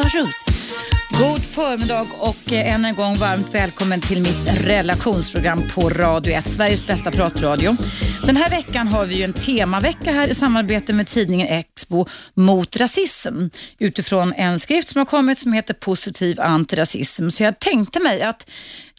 Eva Russ. God förmiddag och eh, än en gång varmt välkommen till mitt relationsprogram på Radio 1, Sveriges bästa pratradio. Den här veckan har vi ju en temavecka här i samarbete med tidningen Expo mot rasism utifrån en skrift som har kommit som heter Positiv antirasism. Så jag tänkte mig att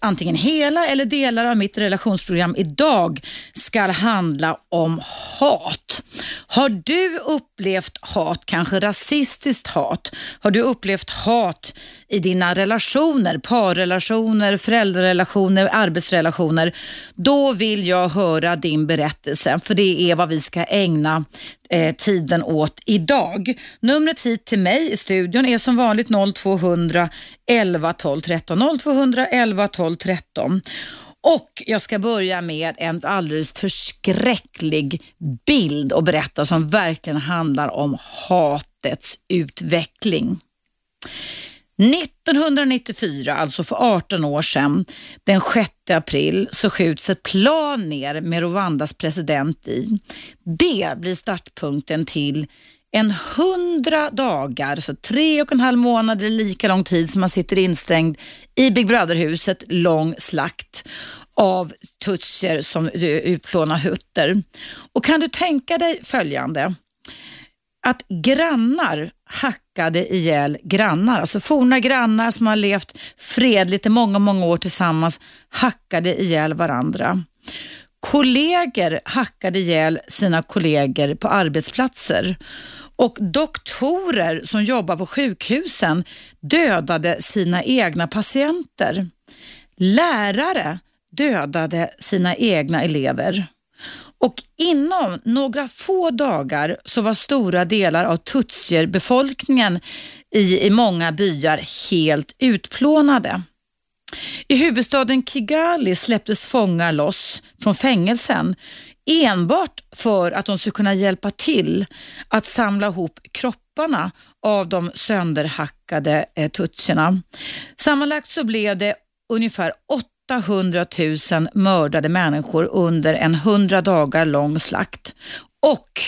antingen hela eller delar av mitt relationsprogram idag ska handla om hat. Har du upplevt hat, kanske rasistiskt hat? Har du upplevt hat i dina relationer, parrelationer, föräldrarelationer, arbetsrelationer? Då vill jag höra din berättelse, för det är vad vi ska ägna eh, tiden åt idag. Numret hit till mig i studion är som vanligt 0200 11 12 13. 0200 11 12 13. Och jag ska börja med en alldeles förskräcklig bild och berätta som verkligen handlar om hatets utveckling. 1994, alltså för 18 år sedan, den 6 april, så skjuts ett plan ner med Rwandas president i. Det blir startpunkten till en hundra dagar, så tre och en halv månad, eller lika lång tid som man sitter instängd i Big Brother-huset, lång slakt av tutsier som utplånar hutter. Och kan du tänka dig följande? Att grannar hackade ihjäl grannar, alltså forna grannar som har levt fredligt i många, många år tillsammans, hackade ihjäl varandra. Kollegor hackade ihjäl sina kollegor på arbetsplatser och doktorer som jobbar på sjukhusen dödade sina egna patienter. Lärare dödade sina egna elever. Och inom några få dagar så var stora delar av tutsierbefolkningen i, i många byar helt utplånade. I huvudstaden Kigali släpptes fångar loss från fängelsen enbart för att de skulle kunna hjälpa till att samla ihop kropparna av de sönderhackade eh, tutsierna. Sammanlagt så blev det ungefär 800 000 mördade människor under en 100 dagar lång slakt. Och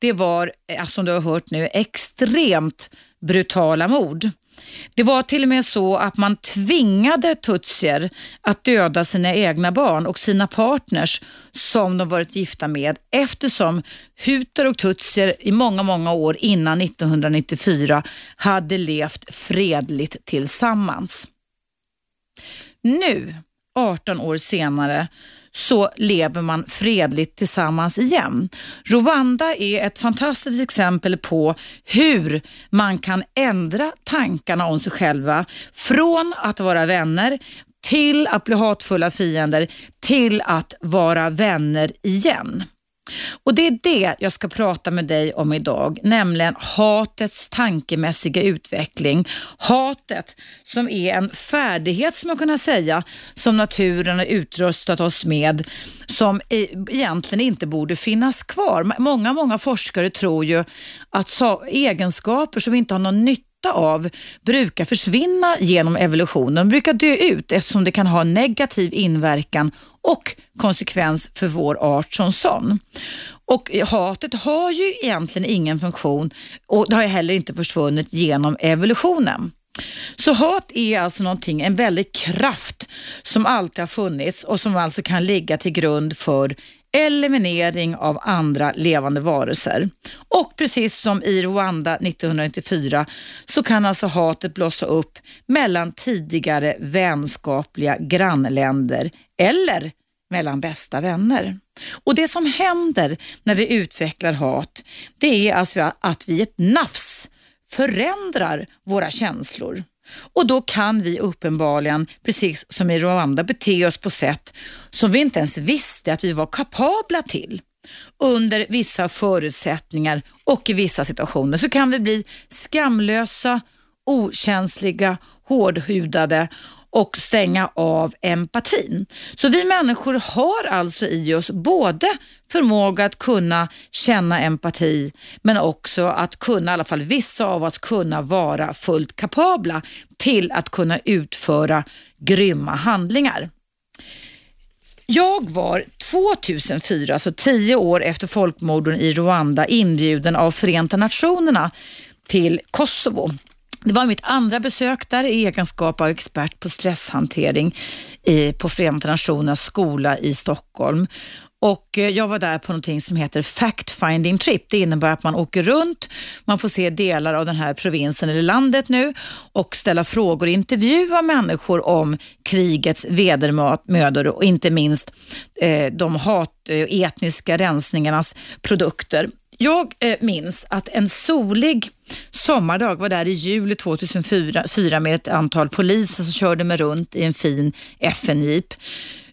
det var, eh, som du har hört nu, extremt brutala mord. Det var till och med så att man tvingade tutsier att döda sina egna barn och sina partners som de varit gifta med eftersom huter och tutsier i många, många år innan 1994 hade levt fredligt tillsammans. Nu, 18 år senare, så lever man fredligt tillsammans igen. Rwanda är ett fantastiskt exempel på hur man kan ändra tankarna om sig själva från att vara vänner till att bli hatfulla fiender till att vara vänner igen. Och Det är det jag ska prata med dig om idag, nämligen hatets tankemässiga utveckling. Hatet som är en färdighet, som man kan säga, som naturen har utrustat oss med, som egentligen inte borde finnas kvar. Många, många forskare tror ju att egenskaper som vi inte har någon nytta av brukar försvinna genom evolutionen. De brukar dö ut eftersom det kan ha negativ inverkan och konsekvens för vår art som sån. Och hatet har ju egentligen ingen funktion och det har heller inte försvunnit genom evolutionen. Så hat är alltså någonting, en väldig kraft som alltid har funnits och som alltså kan ligga till grund för eliminering av andra levande varelser. Och precis som i Rwanda 1994 så kan alltså hatet blossa upp mellan tidigare vänskapliga grannländer eller mellan bästa vänner. Och Det som händer när vi utvecklar hat, det är alltså att vi ett nafs förändrar våra känslor. Och då kan vi uppenbarligen, precis som i Rwanda, bete oss på sätt som vi inte ens visste att vi var kapabla till. Under vissa förutsättningar och i vissa situationer så kan vi bli skamlösa, okänsliga, hårdhudade och stänga av empatin. Så vi människor har alltså i oss både förmåga att kunna känna empati men också att kunna, i alla fall vissa av oss, kunna vara fullt kapabla till att kunna utföra grymma handlingar. Jag var 2004, alltså tio år efter folkmorden i Rwanda, inbjuden av Förenta Nationerna till Kosovo det var mitt andra besök där i egenskap av expert på stresshantering i, på Förenta Nationernas skola i Stockholm. Och eh, jag var där på någonting som heter Fact Finding Trip. Det innebär att man åker runt, man får se delar av den här provinsen eller landet nu och ställa frågor och intervjua människor om krigets vedermödor och inte minst eh, de hat, eh, etniska rensningarnas produkter. Jag eh, minns att en solig sommardag var där i juli 2004 med ett antal poliser som körde mig runt i en fin FN-jeep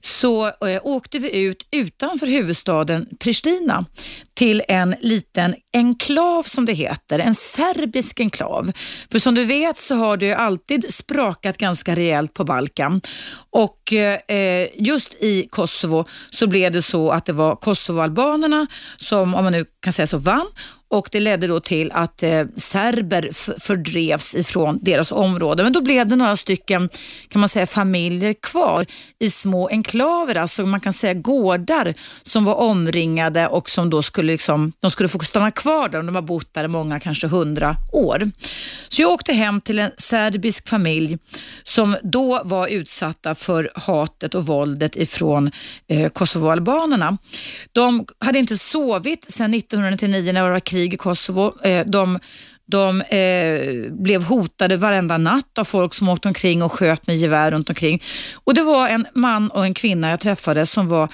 så eh, åkte vi ut utanför huvudstaden Pristina till en liten enklav som det heter, en serbisk enklav. För som du vet så har det alltid sprakat ganska rejält på Balkan och eh, just i Kosovo så blev det så att det var kosovoalbanerna som, om man nu kan säga så, vann och det ledde då till att eh, serber fördrevs ifrån deras område. Men då blev det några stycken kan man säga, familjer kvar i små enklaver, alltså man kan säga gårdar som var omringade och som då skulle, liksom, de skulle få stanna kvar där. De har bott där många, kanske hundra år. Så jag åkte hem till en serbisk familj som då var utsatta för hatet och våldet ifrån eh, kosovoalbanerna. De hade inte sovit sedan 1999 när det var krig i Kosovo. Eh, de de eh, blev hotade varenda natt av folk som åkte omkring och sköt med gevär runt omkring. Och Det var en man och en kvinna jag träffade som var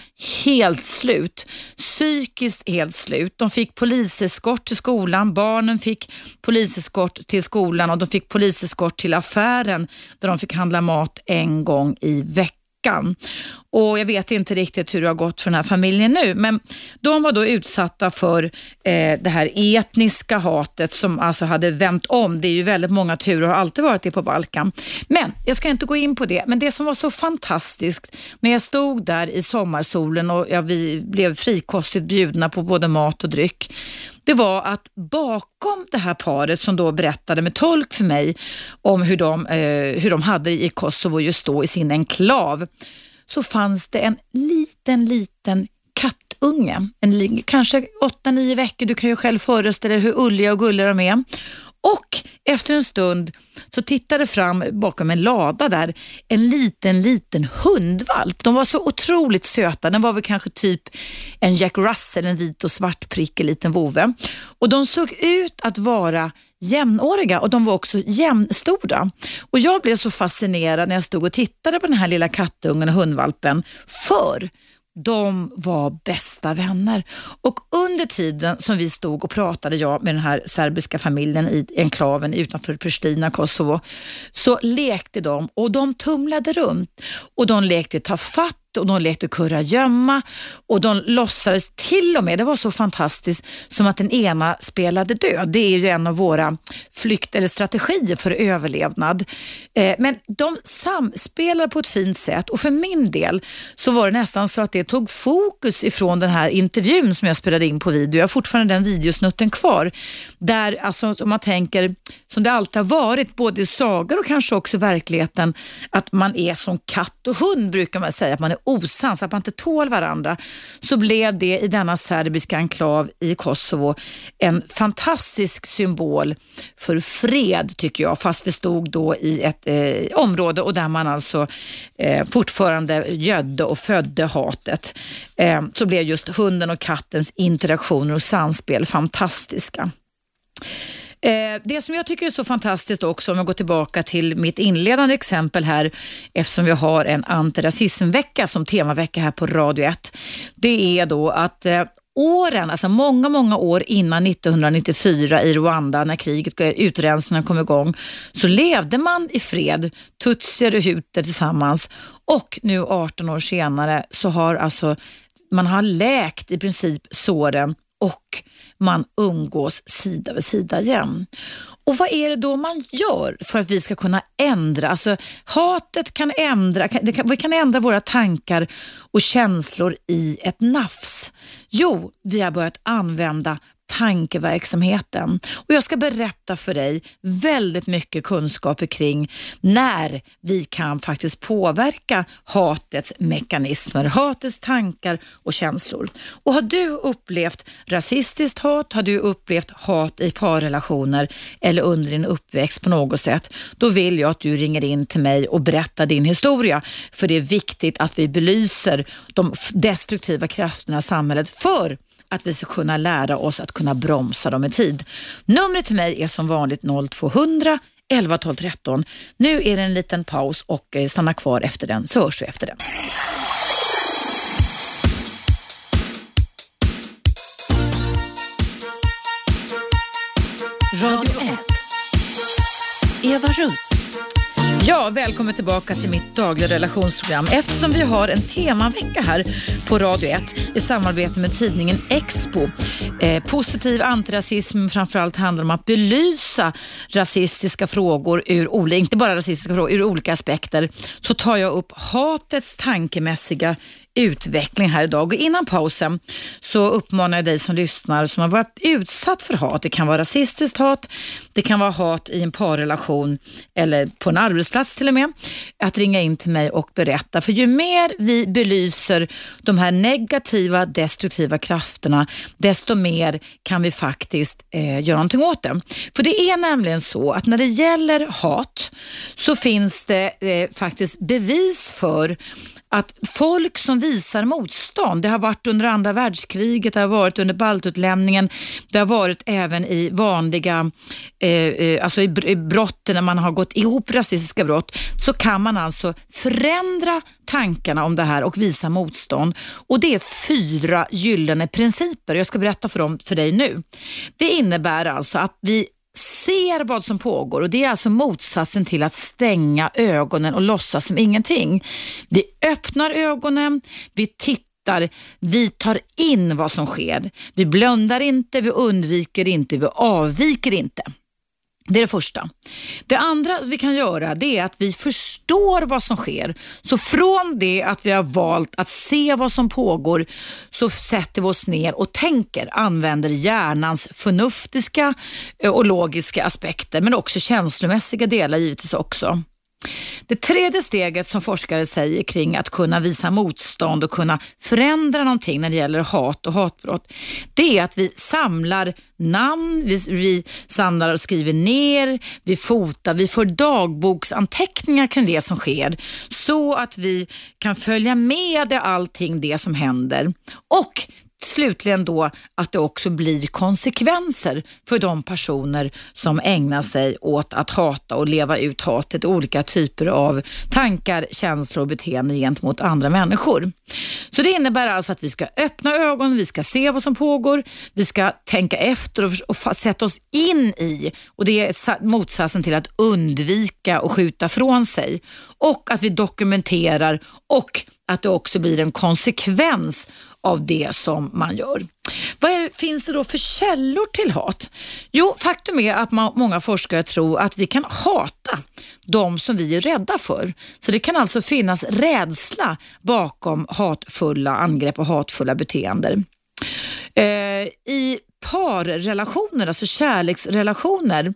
helt slut. Psykiskt helt slut. De fick poliseskort till skolan, barnen fick poliseskort till skolan och de fick poliseskort till affären där de fick handla mat en gång i veckan veckan. Och Jag vet inte riktigt hur det har gått för den här familjen nu, men de var då utsatta för eh, det här etniska hatet som alltså hade vänt om. Det är ju väldigt många turer och har alltid varit det på Balkan. Men jag ska inte gå in på det, men det som var så fantastiskt när jag stod där i sommarsolen och ja, vi blev frikostigt bjudna på både mat och dryck, det var att bakom det här paret som då berättade med tolk för mig om hur de, eh, hur de hade i Kosovo just då i sin enklav, så fanns det en liten, liten kattunge. En, kanske 8-9 veckor, du kan ju själv föreställa dig hur ulliga och gulliga de är. Och efter en stund så tittade fram bakom en lada där en liten, liten hundvalp. De var så otroligt söta. Den var väl kanske typ en Jack Russell, en vit och svart prickig liten vovve. Och de såg ut att vara jämnåriga och de var också jämnstora. Och jag blev så fascinerad när jag stod och tittade på den här lilla kattungen och hundvalpen. För de var bästa vänner. Och under tiden som vi stod och pratade, jag med den här serbiska familjen i enklaven utanför Pristina, Kosovo, så lekte de och de tumlade runt och de lekte ta fatt och de lekte kurragömma och de låtsades till och med, det var så fantastiskt, som att den ena spelade död. Det är ju en av våra flykt eller strategier för överlevnad. Eh, men de samspelade på ett fint sätt och för min del så var det nästan så att det tog fokus ifrån den här intervjun som jag spelade in på video. Jag har fortfarande den videosnutten kvar. Där, alltså, om man tänker, som det alltid har varit, både i sagor och kanske också i verkligheten, att man är som katt och hund brukar man säga, att man är osams, att man inte tål varandra, så blev det i denna serbiska enklav i Kosovo en fantastisk symbol för fred tycker jag, fast vi stod då i ett eh, område och där man alltså eh, fortfarande gödde och födde hatet. Eh, så blev just hunden och kattens interaktioner och samspel fantastiska. Eh, det som jag tycker är så fantastiskt också, om jag går tillbaka till mitt inledande exempel här, eftersom vi har en antirasismvecka som temavecka här på Radio 1, det är då att eh, åren, alltså många, många år innan 1994 i Rwanda när kriget, utrensningen kom igång, så levde man i fred, tutsier och huter tillsammans. Och nu 18 år senare så har alltså man har läkt i princip såren och man umgås sida vid sida igen. Och vad är det då man gör för att vi ska kunna ändra? Alltså, hatet kan ändra, kan, vi kan ändra våra tankar och känslor i ett nafs. Jo, vi har börjat använda tankeverksamheten. Och Jag ska berätta för dig väldigt mycket kunskaper kring när vi kan faktiskt påverka hatets mekanismer, hatets tankar och känslor. Och Har du upplevt rasistiskt hat, har du upplevt hat i parrelationer eller under din uppväxt på något sätt, då vill jag att du ringer in till mig och berättar din historia. För det är viktigt att vi belyser de destruktiva krafterna i samhället för att vi ska kunna lära oss att kunna bromsa dem i tid. Numret till mig är som vanligt 0200 11 12 13. Nu är det en liten paus och eh, stanna kvar efter den så hörs vi efter den. Radio 1. Eva Russ. Ja, välkommen tillbaka till mitt dagliga relationsprogram. Eftersom vi har en temavecka här på Radio 1 i samarbete med tidningen Expo. Eh, positiv antirasism framförallt handlar om att belysa rasistiska frågor, ur, inte bara rasistiska frågor, ur olika aspekter. Så tar jag upp hatets tankemässiga utveckling här idag. Och innan pausen så uppmanar jag dig som lyssnar som har varit utsatt för hat. Det kan vara rasistiskt hat, det kan vara hat i en parrelation eller på en arbetsplats till och med. Att ringa in till mig och berätta. För ju mer vi belyser de här negativa, destruktiva krafterna, desto mer kan vi faktiskt eh, göra någonting åt det. För det är nämligen så att när det gäller hat så finns det eh, faktiskt bevis för att folk som visar motstånd, det har varit under andra världskriget, det har varit under baltutlämningen, det har varit även i vanliga, eh, eh alltså i, i brotten när man har gått ihop rasistiska brott, så kan man alltså förändra tankarna om det här och visa motstånd. Och Det är fyra gyllene principer. Jag ska berätta för dem för dig nu. Det innebär alltså att vi ser vad som pågår och det är alltså motsatsen till att stänga ögonen och låtsas som ingenting. Vi öppnar ögonen, vi tittar vi tar in vad som sker. Vi blundar inte, vi undviker inte, vi avviker inte. Det är det första. Det andra vi kan göra det är att vi förstår vad som sker. Så från det att vi har valt att se vad som pågår så sätter vi oss ner och tänker, använder hjärnans förnuftiska eh, och logiska aspekter men också känslomässiga delar givetvis också. Det tredje steget som forskare säger kring att kunna visa motstånd och kunna förändra någonting när det gäller hat och hatbrott, det är att vi samlar namn, vi, vi samlar och skriver ner, vi fotar, vi får dagboksanteckningar kring det som sker så att vi kan följa med allting det som händer. Och slutligen då att det också blir konsekvenser för de personer som ägnar sig åt att hata och leva ut hatet, olika typer av tankar, känslor och beteenden gentemot andra människor. Så det innebär alltså att vi ska öppna ögonen, vi ska se vad som pågår, vi ska tänka efter och, och sätta oss in i och det är motsatsen till att undvika och skjuta från sig och att vi dokumenterar och att det också blir en konsekvens av det som man gör. Vad är, finns det då för källor till hat? Jo, faktum är att man, många forskare tror att vi kan hata de som vi är rädda för. Så det kan alltså finnas rädsla bakom hatfulla angrepp och hatfulla beteenden. Eh, I parrelationer, alltså kärleksrelationer,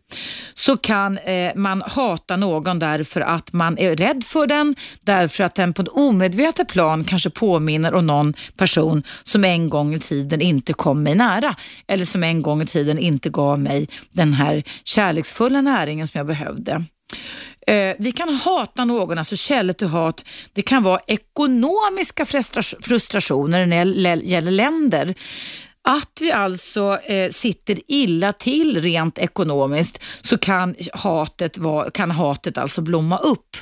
så kan eh, man hata någon därför att man är rädd för den, därför att den på ett omedvetet plan kanske påminner om någon person som en gång i tiden inte kom mig nära eller som en gång i tiden inte gav mig den här kärleksfulla näringen som jag behövde. Eh, vi kan hata någon, alltså källor till hat. Det kan vara ekonomiska frustrationer när det gäller länder. Att vi alltså eh, sitter illa till rent ekonomiskt så kan hatet, va, kan hatet alltså blomma upp.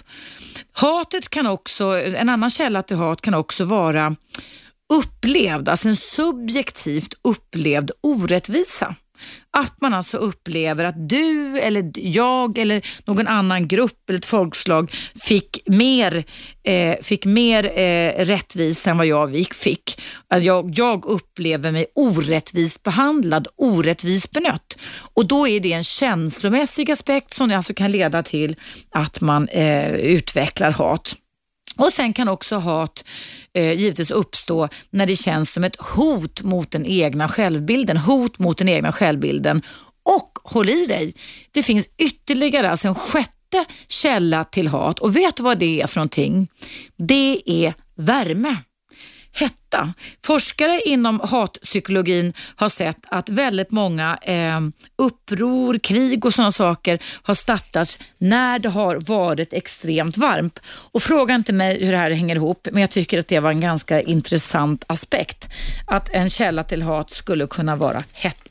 Hatet kan också, en annan källa till hat kan också vara upplevd, alltså en subjektivt upplevd orättvisa. Att man alltså upplever att du eller jag eller någon annan grupp eller ett folkslag fick mer, eh, fick mer eh, rättvisa än vad jag fick. Att jag, jag upplever mig orättvist behandlad, orättvist benött. Och då är det en känslomässig aspekt som alltså kan leda till att man eh, utvecklar hat. Och Sen kan också hat eh, givetvis uppstå när det känns som ett hot mot den egna självbilden. Hot mot den egna självbilden. Och håll i dig, det finns ytterligare, alltså en sjätte källa till hat. Och vet du vad det är för någonting? Det är värme hetta. Forskare inom hatpsykologin har sett att väldigt många eh, uppror, krig och sådana saker har startats när det har varit extremt varmt. Och Fråga inte mig hur det här hänger ihop, men jag tycker att det var en ganska intressant aspekt. Att en källa till hat skulle kunna vara hetta.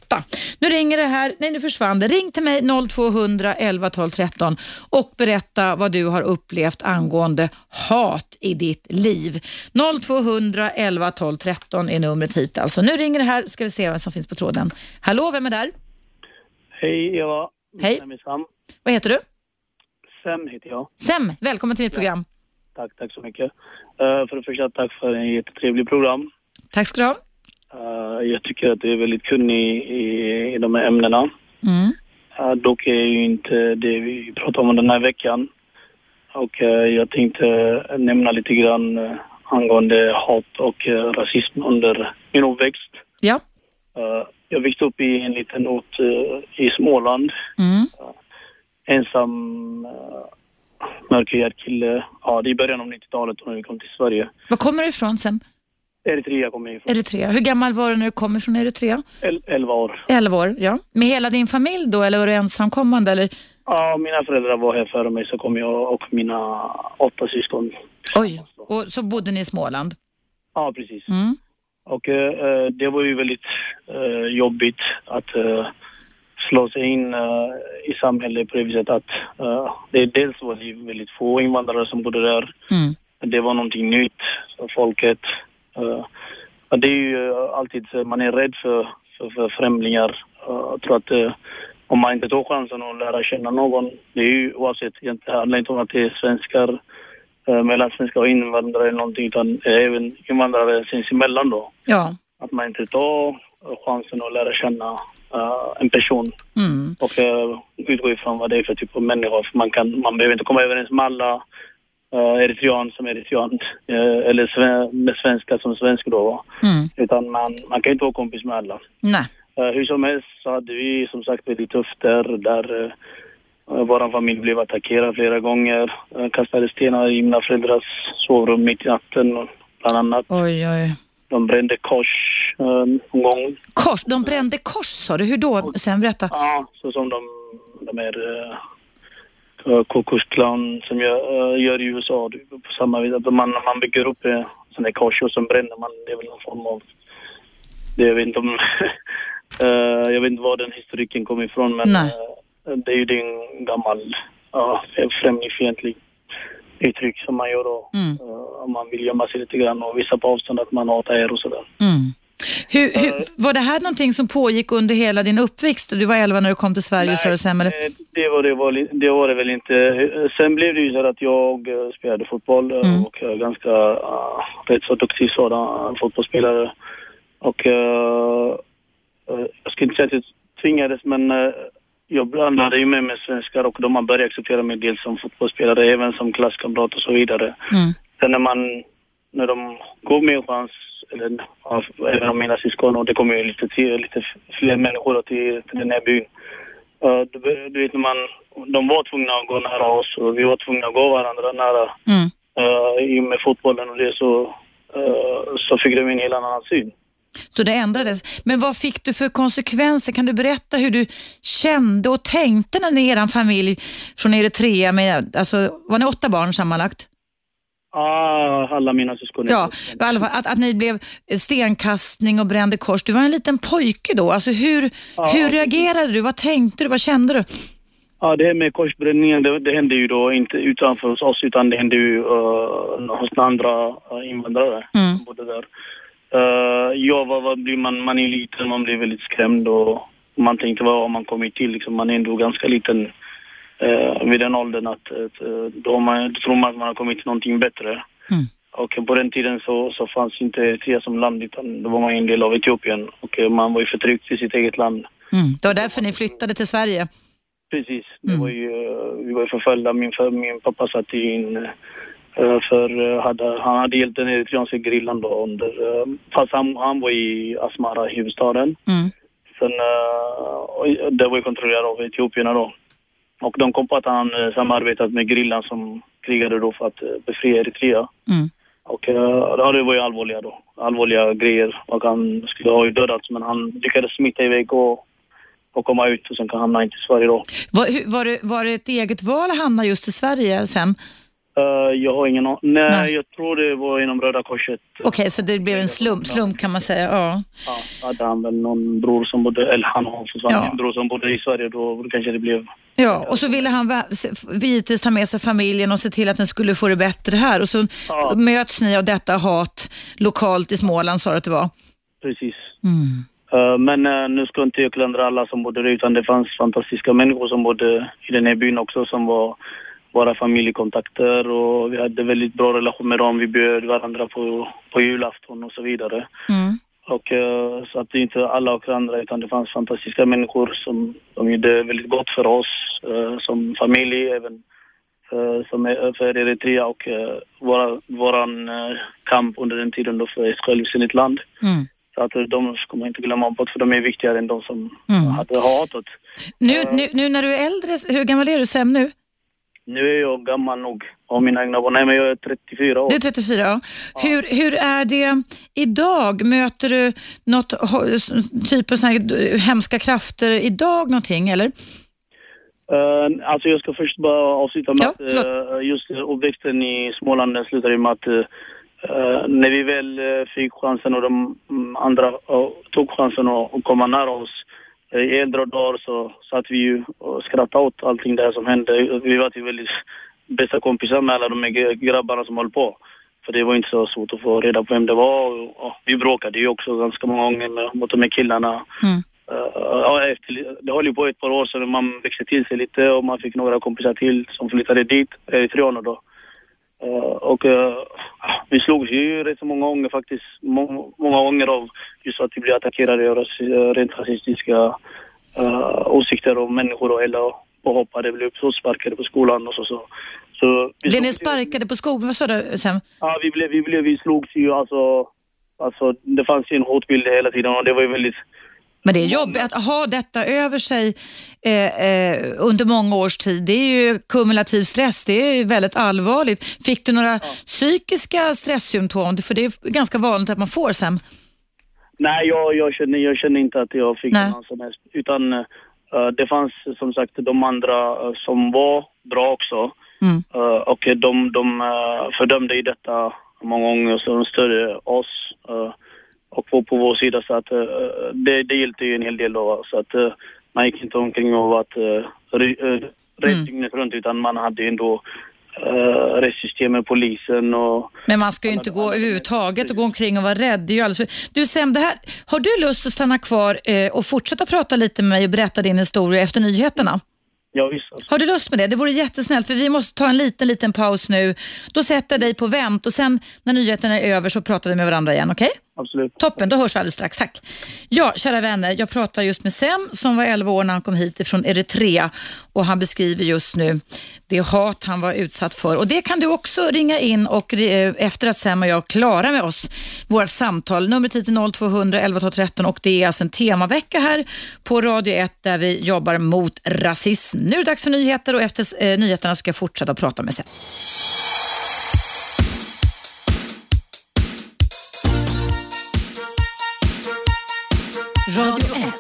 Nu ringer det här, nej nu försvann det. Ring till mig 0200 11 12 13 och berätta vad du har upplevt angående hat i ditt liv. 0200 11 12 13 är numret hit alltså. Nu ringer det här, ska vi se vem som finns på tråden. Hallå, vem är där? Hej Eva. Hej. Vad heter du? Sem heter jag. Sem, välkommen till mitt program. Tack, tack så mycket. Uh, för det första, tack för en jättetrevlig program. Tack ska du ha. Uh, jag tycker att du är väldigt kunnig i, i de här ämnena. Mm. Uh, dock är ju inte det vi pratar om den här veckan. Och jag tänkte nämna lite grann angående hat och rasism under min uppväxt. Ja. jag växte upp i en liten ort i Småland. Mm. ensam mörkhyad kille. Ja, det är i början av 90-talet när vi kom till Sverige. Var kommer du ifrån sen? Eritrea kommer jag ifrån. Eritrea. Hur gammal var du när du kom ifrån Eritrea? El elva år. Elva år, ja. Med hela din familj då eller var du ensamkommande? Eller? Ja, mina föräldrar var här före mig så kom jag och mina åtta syskon. Oj, och så bodde ni i Småland? Ja, precis. Mm. Och uh, det var ju väldigt uh, jobbigt att uh, slå sig in uh, i samhället på det viset att uh, det dels var det väldigt få invandrare som bodde där. Mm. Det var någonting nytt folket. Uh, det är ju alltid, man är rädd för, för, för främlingar. jag tror att om man inte tar chansen att lära känna någon, det är ju oavsett, det handlar inte om att det är svenskar, mellan svenskar och invandrare eller någonting, utan även invandrare sinsemellan då. Ja. Att man inte tar chansen att lära känna uh, en person mm. och uh, utgå ifrån vad det är för typ av människa. För man, kan, man behöver inte komma överens med alla uh, eritrean som eritrean uh, eller sve, med svenska som svensk då. Mm. Utan man, man kan inte vara kompis med alla. Nej. Uh, hur som helst så hade vi som sagt väldigt tufft där. där uh, vår familj blev attackerad flera gånger. Uh, kastade stenar i mina föräldrars sovrum mitt i natten bland annat. Oj, oj. De brände kors någon gång. Kors? De brände kors sa du? Hur då? Sen berätta. Ja, så som de, de är uh, Kokosklan som gör, uh, gör i USA. På samma vis att man, man bygger upp uh, sådana och sen bränner man. Det är väl någon form av... Det, jag vet inte om... jag vet inte var den historiken kommer ifrån men uh, det är ju det en gammal främlingsfientlig uttryck som man gör då. Mm. Om man vill gömma sig lite grann och visa på avstånd att man hatar er och sådär. Mm. Hur, hur, var det här någonting som pågick under hela din uppväxt? Du var 11 när du kom till Sverige, Nej, sen, eller? det var det, var, det var det väl inte. Sen blev det ju så att jag spelade fotboll Mm. och jag ganska uh, rätt så duktig sådan fotbollsspelare. Och uh, jag ska inte säga att jag tvingades men jag blandade ju med mig svenskar och de har börjat acceptera mig dels som fotbollsspelare, även som klasskamrat och så vidare. Mm. Sen när man, när de gav mig en chans, eller även om mina syskon, och det kommer ju lite, till, lite fler människor till, till den här byn. Uh, du, du vet när man, de var tvungna att gå nära oss och vi var tvungna att gå varandra nära. Mm. Uh, I och med fotbollen och det så, uh, så fick de en helt annan syn. Så det ändrades. Men vad fick du för konsekvenser? Kan du berätta hur du kände och tänkte när ni, er familj från Eritrea, med, alltså, var ni åtta barn sammanlagt? Ah, alla mina syskon. Ja, i alla fall, att, att ni blev stenkastning och brände kors. Du var en liten pojke då. Alltså hur, Ja. hur reagerade du? Vad tänkte du? Vad kände du? Ja, det här med korsbränningen, det, det hände ju då inte utanför hos oss utan det hände ju uh, hos andra uh, invandrare Mm. som bodde där. Uh, ja, vad, vad blir man, man är liten, man blir väldigt skrämd och man tänkte vad har man kommit till liksom, man är ändå ganska liten uh, vid den åldern att, uh, då, man, då tror man att man har kommit till någonting bättre. Mm. Och på den tiden så, så fanns inte Eritrea som land utan då var man en del av Etiopien och uh, man var ju förtryckt i sitt eget land. Mm. Det var därför ni flyttade till Sverige. Precis. Mm. var ju, eh, vi var förföljda. Min, för, min pappa satt i en Eh, för eh, hade, han hade hjälpt den eritreanska grillan då under, eh, fast han, han var i Asmara, huvudstaden. Mm. Sen, det var ju kontrollerat av etiopierna då. Och de kom på att han uh, samarbetat med grillan som krigade då för att uh, befria Eritrea. Mm. Och uh, ja, det var ju allvarliga då. Allvarliga grejer. Och han skulle ha ju dödats men han lyckades smita iväg och, och komma ut och sen kan hamna in till Sverige då. Var, var, det, var det ett eget val att hamna just i Sverige sen? Uh, jag har ingen aning. Nej, Nej. jag tror det var inom Röda Korset. Okej, så det blev en slump, slump kan man säga. Ja. Ja, hade han väl någon bror som bodde, eller han har Ja. en bror som bodde i Sverige då kanske det blev Ja, och så ville han givetvis ta med sig familjen och se till att den skulle få det bättre här. Och så Ja. möts ni av detta hat lokalt i Småland, sa du att det var. precis. Mm. Uh, men uh, nu ska inte jag klandra alla som bodde där utan det fanns fantastiska människor som bodde i den här byn också som var våra familjekontakter och vi hade väldigt bra relation med dem. Vi bjöd varandra på, på julafton och så vidare. Mm. Och uh, så att det inte alla och andra utan det fanns fantastiska människor som de gjorde väldigt gott för oss uh, som familj även uh, som är för Eritrea och våra, våran kamp under den tiden då för ett självständigt land. Mm. Så att de ska man inte glömma bort för de är viktigare än de som Mm. hade hatat. Nu, nu, nu när du är äldre, hur gammal är du Sam nu? Nu är jag gammal nog av mina egna barn. Nej men jag är 34 år. Du är 34, ja. Hur, hur är det idag? Möter du något typ av här hemska krafter idag någonting eller? Uh, alltså jag ska först bara avsluta med Ja, att uh, just uppväxten i Småland den slutade med att uh, när vi väl uh, fick chansen och de mm, andra uh, tog chansen att komma nära oss i äldre dagar så satt vi ju och skrattade åt allting det här som hände. Vi var till väldigt bästa kompisar med alla de här grabbarna som höll på. För det var inte så svårt att få reda på vem det var och, och vi bråkade ju också ganska många gånger med, mot de här killarna. Mm. Uh, ja, efter, det höll ju på ett par år sedan man växte till sig lite och man fick några kompisar till som flyttade dit, eritreaner då. Uh, och uh, vi slogs ju rätt så många gånger faktiskt, må, många gånger av just att vi blev attackerade av ras, rent rasistiska åsikter om människor och eller påhoppade, blev sparkade på skolan och så. så. så Blev ni sparkade på skolan? Vad sa du Sam? Ja, vi blev, vi blev, vi slogs ju alltså, alltså det fanns ju en hotbild hela tiden och det var ju väldigt Men det är jobbigt att ha detta över sig eh, eh, under många års tid. Det är ju kumulativ stress, det är ju väldigt allvarligt. Fick du några psykiska stresssymptom? För det är ganska vanligt att man får sen. Nej, jag, jag, känner, jag känner inte att jag fick Nej. någon som helst. Utan eh, det fanns som sagt de andra eh, som var bra också. Mm. Eh, och de, de uh, fördömde i detta många gånger så de stödde oss och var på vår sida. Så att eh, det, det hjälpte ju en hel del då. Så att eh, man gick inte omkring och var att, uh, rädd Mm. dygnet runt utan man hade ju ändå uh, med polisen och Men man ska ju inte gå överhuvudtaget och gå omkring och vara rädd. Det är ju alldeles. Du Sam, det här, har du lust att stanna kvar eh, och fortsätta prata lite med mig och berätta din historia efter nyheterna? ja visst. Alltså. Har du lust med det? Det vore jättesnällt för vi måste ta en liten, liten paus nu. Då sätter jag dig på vänt och sen när nyheterna är över så pratar vi med varandra igen, okej? Absolut. Toppen, då hörs vi alldeles strax. Tack. Ja, kära vänner, jag pratar just med Sem som var 11 år när han kom hit ifrån Eritrea och han beskriver just nu det hat han var utsatt för. Och Det kan du också ringa in och eh, efter att Sem och jag är klara med oss, vårt samtal. Numret hit är 0200 11 13 och det är alltså en temavecka här på Radio 1 där vi jobbar mot rasism. Nu är det dags för nyheter och efter eh, nyheterna ska jag fortsätta prata med Sem. Radio 1.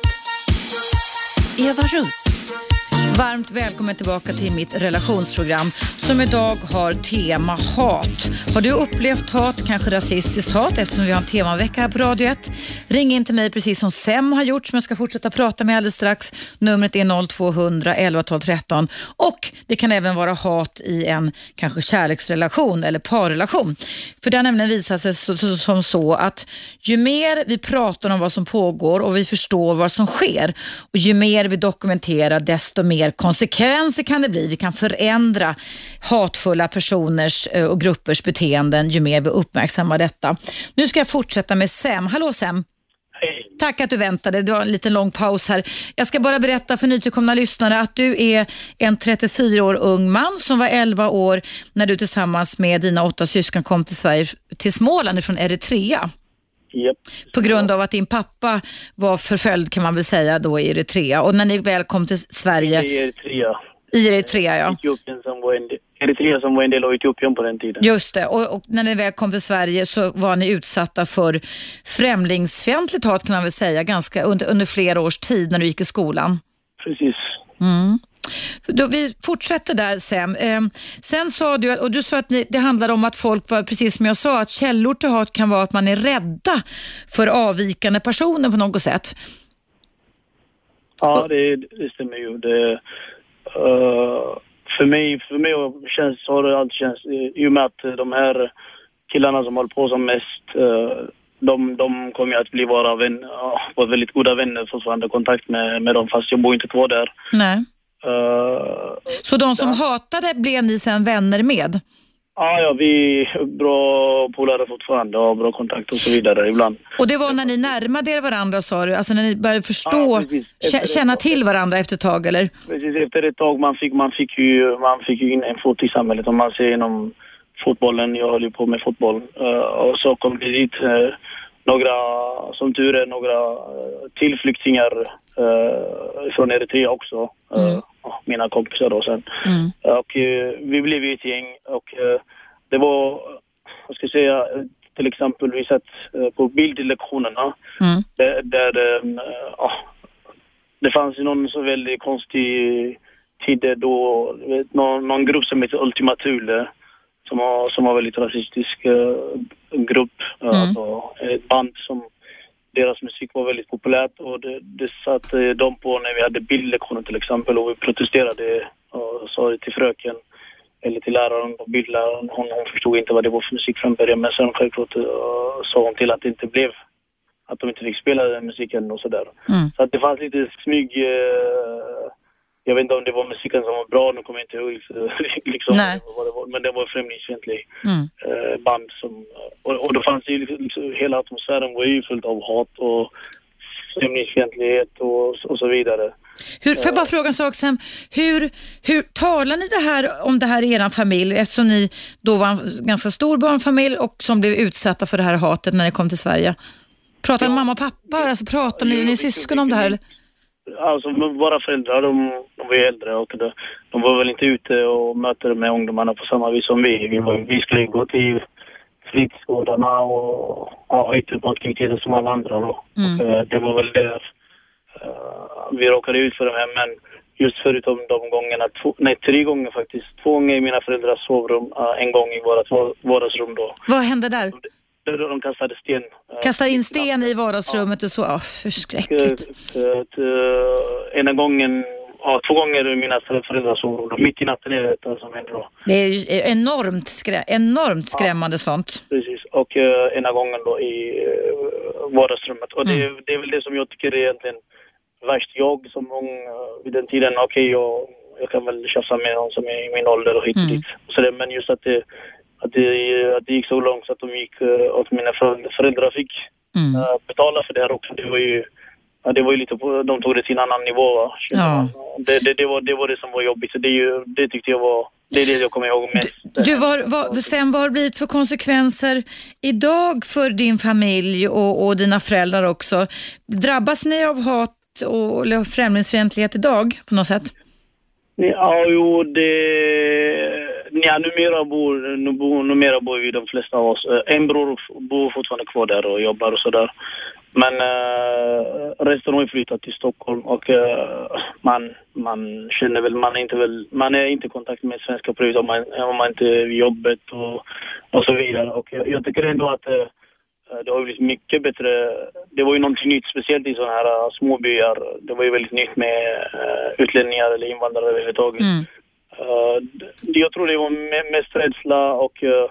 Eva Russ. Varmt välkommen tillbaka till mitt relationsprogram som idag har tema hat. Har du upplevt hat, kanske rasistiskt hat eftersom vi har en temavecka här på Radio 1? Ring in till mig precis som Sem har gjort som jag ska fortsätta prata med alldeles strax. Numret är 0200 11 12 13 och det kan även vara hat i en kanske kärleksrelation eller parrelation. För det har nämligen visat sig som så att ju mer vi pratar om vad som pågår och vi förstår vad som sker och ju mer vi dokumenterar desto mer konsekvenser kan det bli. Vi kan förändra hatfulla personers eh, och gruppers beteenden ju mer vi uppmärksammar detta. Nu ska jag fortsätta med Sem. Hallå Sem! Hej. tack att du väntade. Det var en liten lång paus här. Jag ska bara berätta för nytillkomna lyssnare att du är en 34 år ung man som var 11 år när du tillsammans med dina åtta syskon kom till Sverige, till Småland från Eritrea. Japp. På grund av att din pappa var förföljd kan man väl säga då i Eritrea. Och när ni väl kom till Sverige, är Eritrea. i Eritrea ja. Etiopien som var en del, Eritrea som var en del av Etiopien på den tiden. Just det, och, och när ni väl kom till Sverige så var ni utsatta för främlingsfientligt hat kan man väl säga ganska under, under flera års tid när du gick i skolan. Precis. Då, vi fortsätter där Sam. Eh, sen sa du, och du sa att ni, det handlade om att folk var, precis som jag sa, att källor till hat kan vara att man är rädda för avvikande personer på något sätt. Ja, det, det stämmer ju. Det, eh, för mig, för mig känns, har det alltid känts, eh, i och med att de här killarna som håller på som mest, eh, de, de kommer ju att bli våra, vän, ja, våra väldigt goda vänner fortfarande, kontakt med, med dem fast jag bor inte kvar där. Nej. Eh, Så de som hatade blev ni sen vänner med? ja, ja, vi är bra polare fortfarande och bra kontakt och så vidare ibland. Och det var när ni närmade er varandra sa du? Alltså när ni började förstå, Ja. Efter känna till varandra efter ett tag eller? Precis efter ett tag man fick, man fick, ju, man fick ju in en fot i samhället om man ser inom fotbollen. Jag höll ju på med fotboll. Eh, och så kom det dit uh, några, som tur är, några till flyktingar från Eritrea också. Eh, Mm. Mina kompisar då sen. Mm. Och eh, vi blev ju ett gäng och eh, det var, vad ska jag säga, eh, till exempel vi satt eh, på bildlektionerna Mm. där, där ehm, ja, det fanns ju någon så väldigt konstig tid då, vet, någon, någon grupp som heter Ultima Thule som var, som var väldigt rasistisk eh, grupp, eh, Mm. alltså ett band som deras musik var väldigt populärt och det, det satt eh, de på när vi hade bildlektioner till exempel och vi protesterade och sa det till fröken eller till läraren och bildläraren. Hon, hon förstod inte vad det var för musik från början men sen självklart uh, sa hon till att det inte blev att de inte fick spela den musiken och sådär. Mm. Så att det fanns lite smyg... eh, jag vet inte om det var musiken som var bra, nu kommer jag inte ihåg liksom, Nej. vad det var, men det var främlingsfientlig Mm. eh, band som... Och, och då fanns det ju liksom, hela atmosfären var ju fullt av hat och främlingsfientlighet och, och så vidare. Hur, får jag bara fråga en sak Sam? Hur, hur talar ni det här, om det här i er familj eftersom ni då var en ganska stor barnfamilj och som blev utsatta för det här hatet när ni kom till Sverige? Pratar ni mamma och pappa? Alltså, pratar ni, ni syskon om det här? eller? Alltså våra föräldrar, de, de var ju äldre och de, de var väl inte ute och mötte med ungdomarna på samma vis som vi. Vi, var, vi skulle gå till fritidsgårdarna och ha aktiviteter som alla andra då. Mm. Och, eh, det var väl där eh, vi råkade ut för det här. Men just förutom de gångerna, två, nej tre gånger faktiskt. Två gånger i mina föräldrars sovrum, eh, en gång i vårt va- vardagsrum då. Vad hände där? Där de kastade sten. eh, Kastade in sten i vardagsrummet och så? Oh, förskräckligt. Eh, eh, ena gången, ja, två gånger i mina föräldrars då. Mitt i natten är det som händer då. Det är enormt, skrä enormt skrämmande sånt. Precis. Och uh, ena gången då i uh, vardagsrummet. Och det, det är väl det som jag tycker är egentligen värst. Jag som ung uh, vid den tiden, okej jag, jag kan väl tjafsa med någon som är i min ålder och hit och Mm. dit. Så det, men just att det, att, det, att det gick så långt så att de gick, att mina föräldrar, fick Mm. uh, betala för det här också. Det var ju Ja, det var ju lite på, de tog det till en annan nivå. Ja. Det, det, det, var, det var det som var jobbigt. Så det, ju, det tyckte jag var, det är det jag kommer ihåg mest. Du, vad, vad, sen vad har det blivit för konsekvenser idag för din familj och, och dina föräldrar också? Drabbas ni av hat och eller främlingsfientlighet idag på något sätt? Ja, jo, det... Ja, numera bor, nu bor, numera bor vi de flesta av oss. Eh, en bror bor fortfarande kvar där och jobbar och sådär. Men äh, resten har ju flyttat till Stockholm och äh, man, man känner väl, man är inte väl, man är inte i kontakt med svenska polis om man, om man inte är vid jobbet och, och så vidare. Och jag, jag tycker ändå att äh, det har blivit mycket bättre. Det var ju någonting nytt, speciellt i sådana här småbyar. Det var ju väldigt nytt med utlänningar eller invandrare överhuvudtaget. Mm. Det- jag tror det var me- mest rädsla och uh,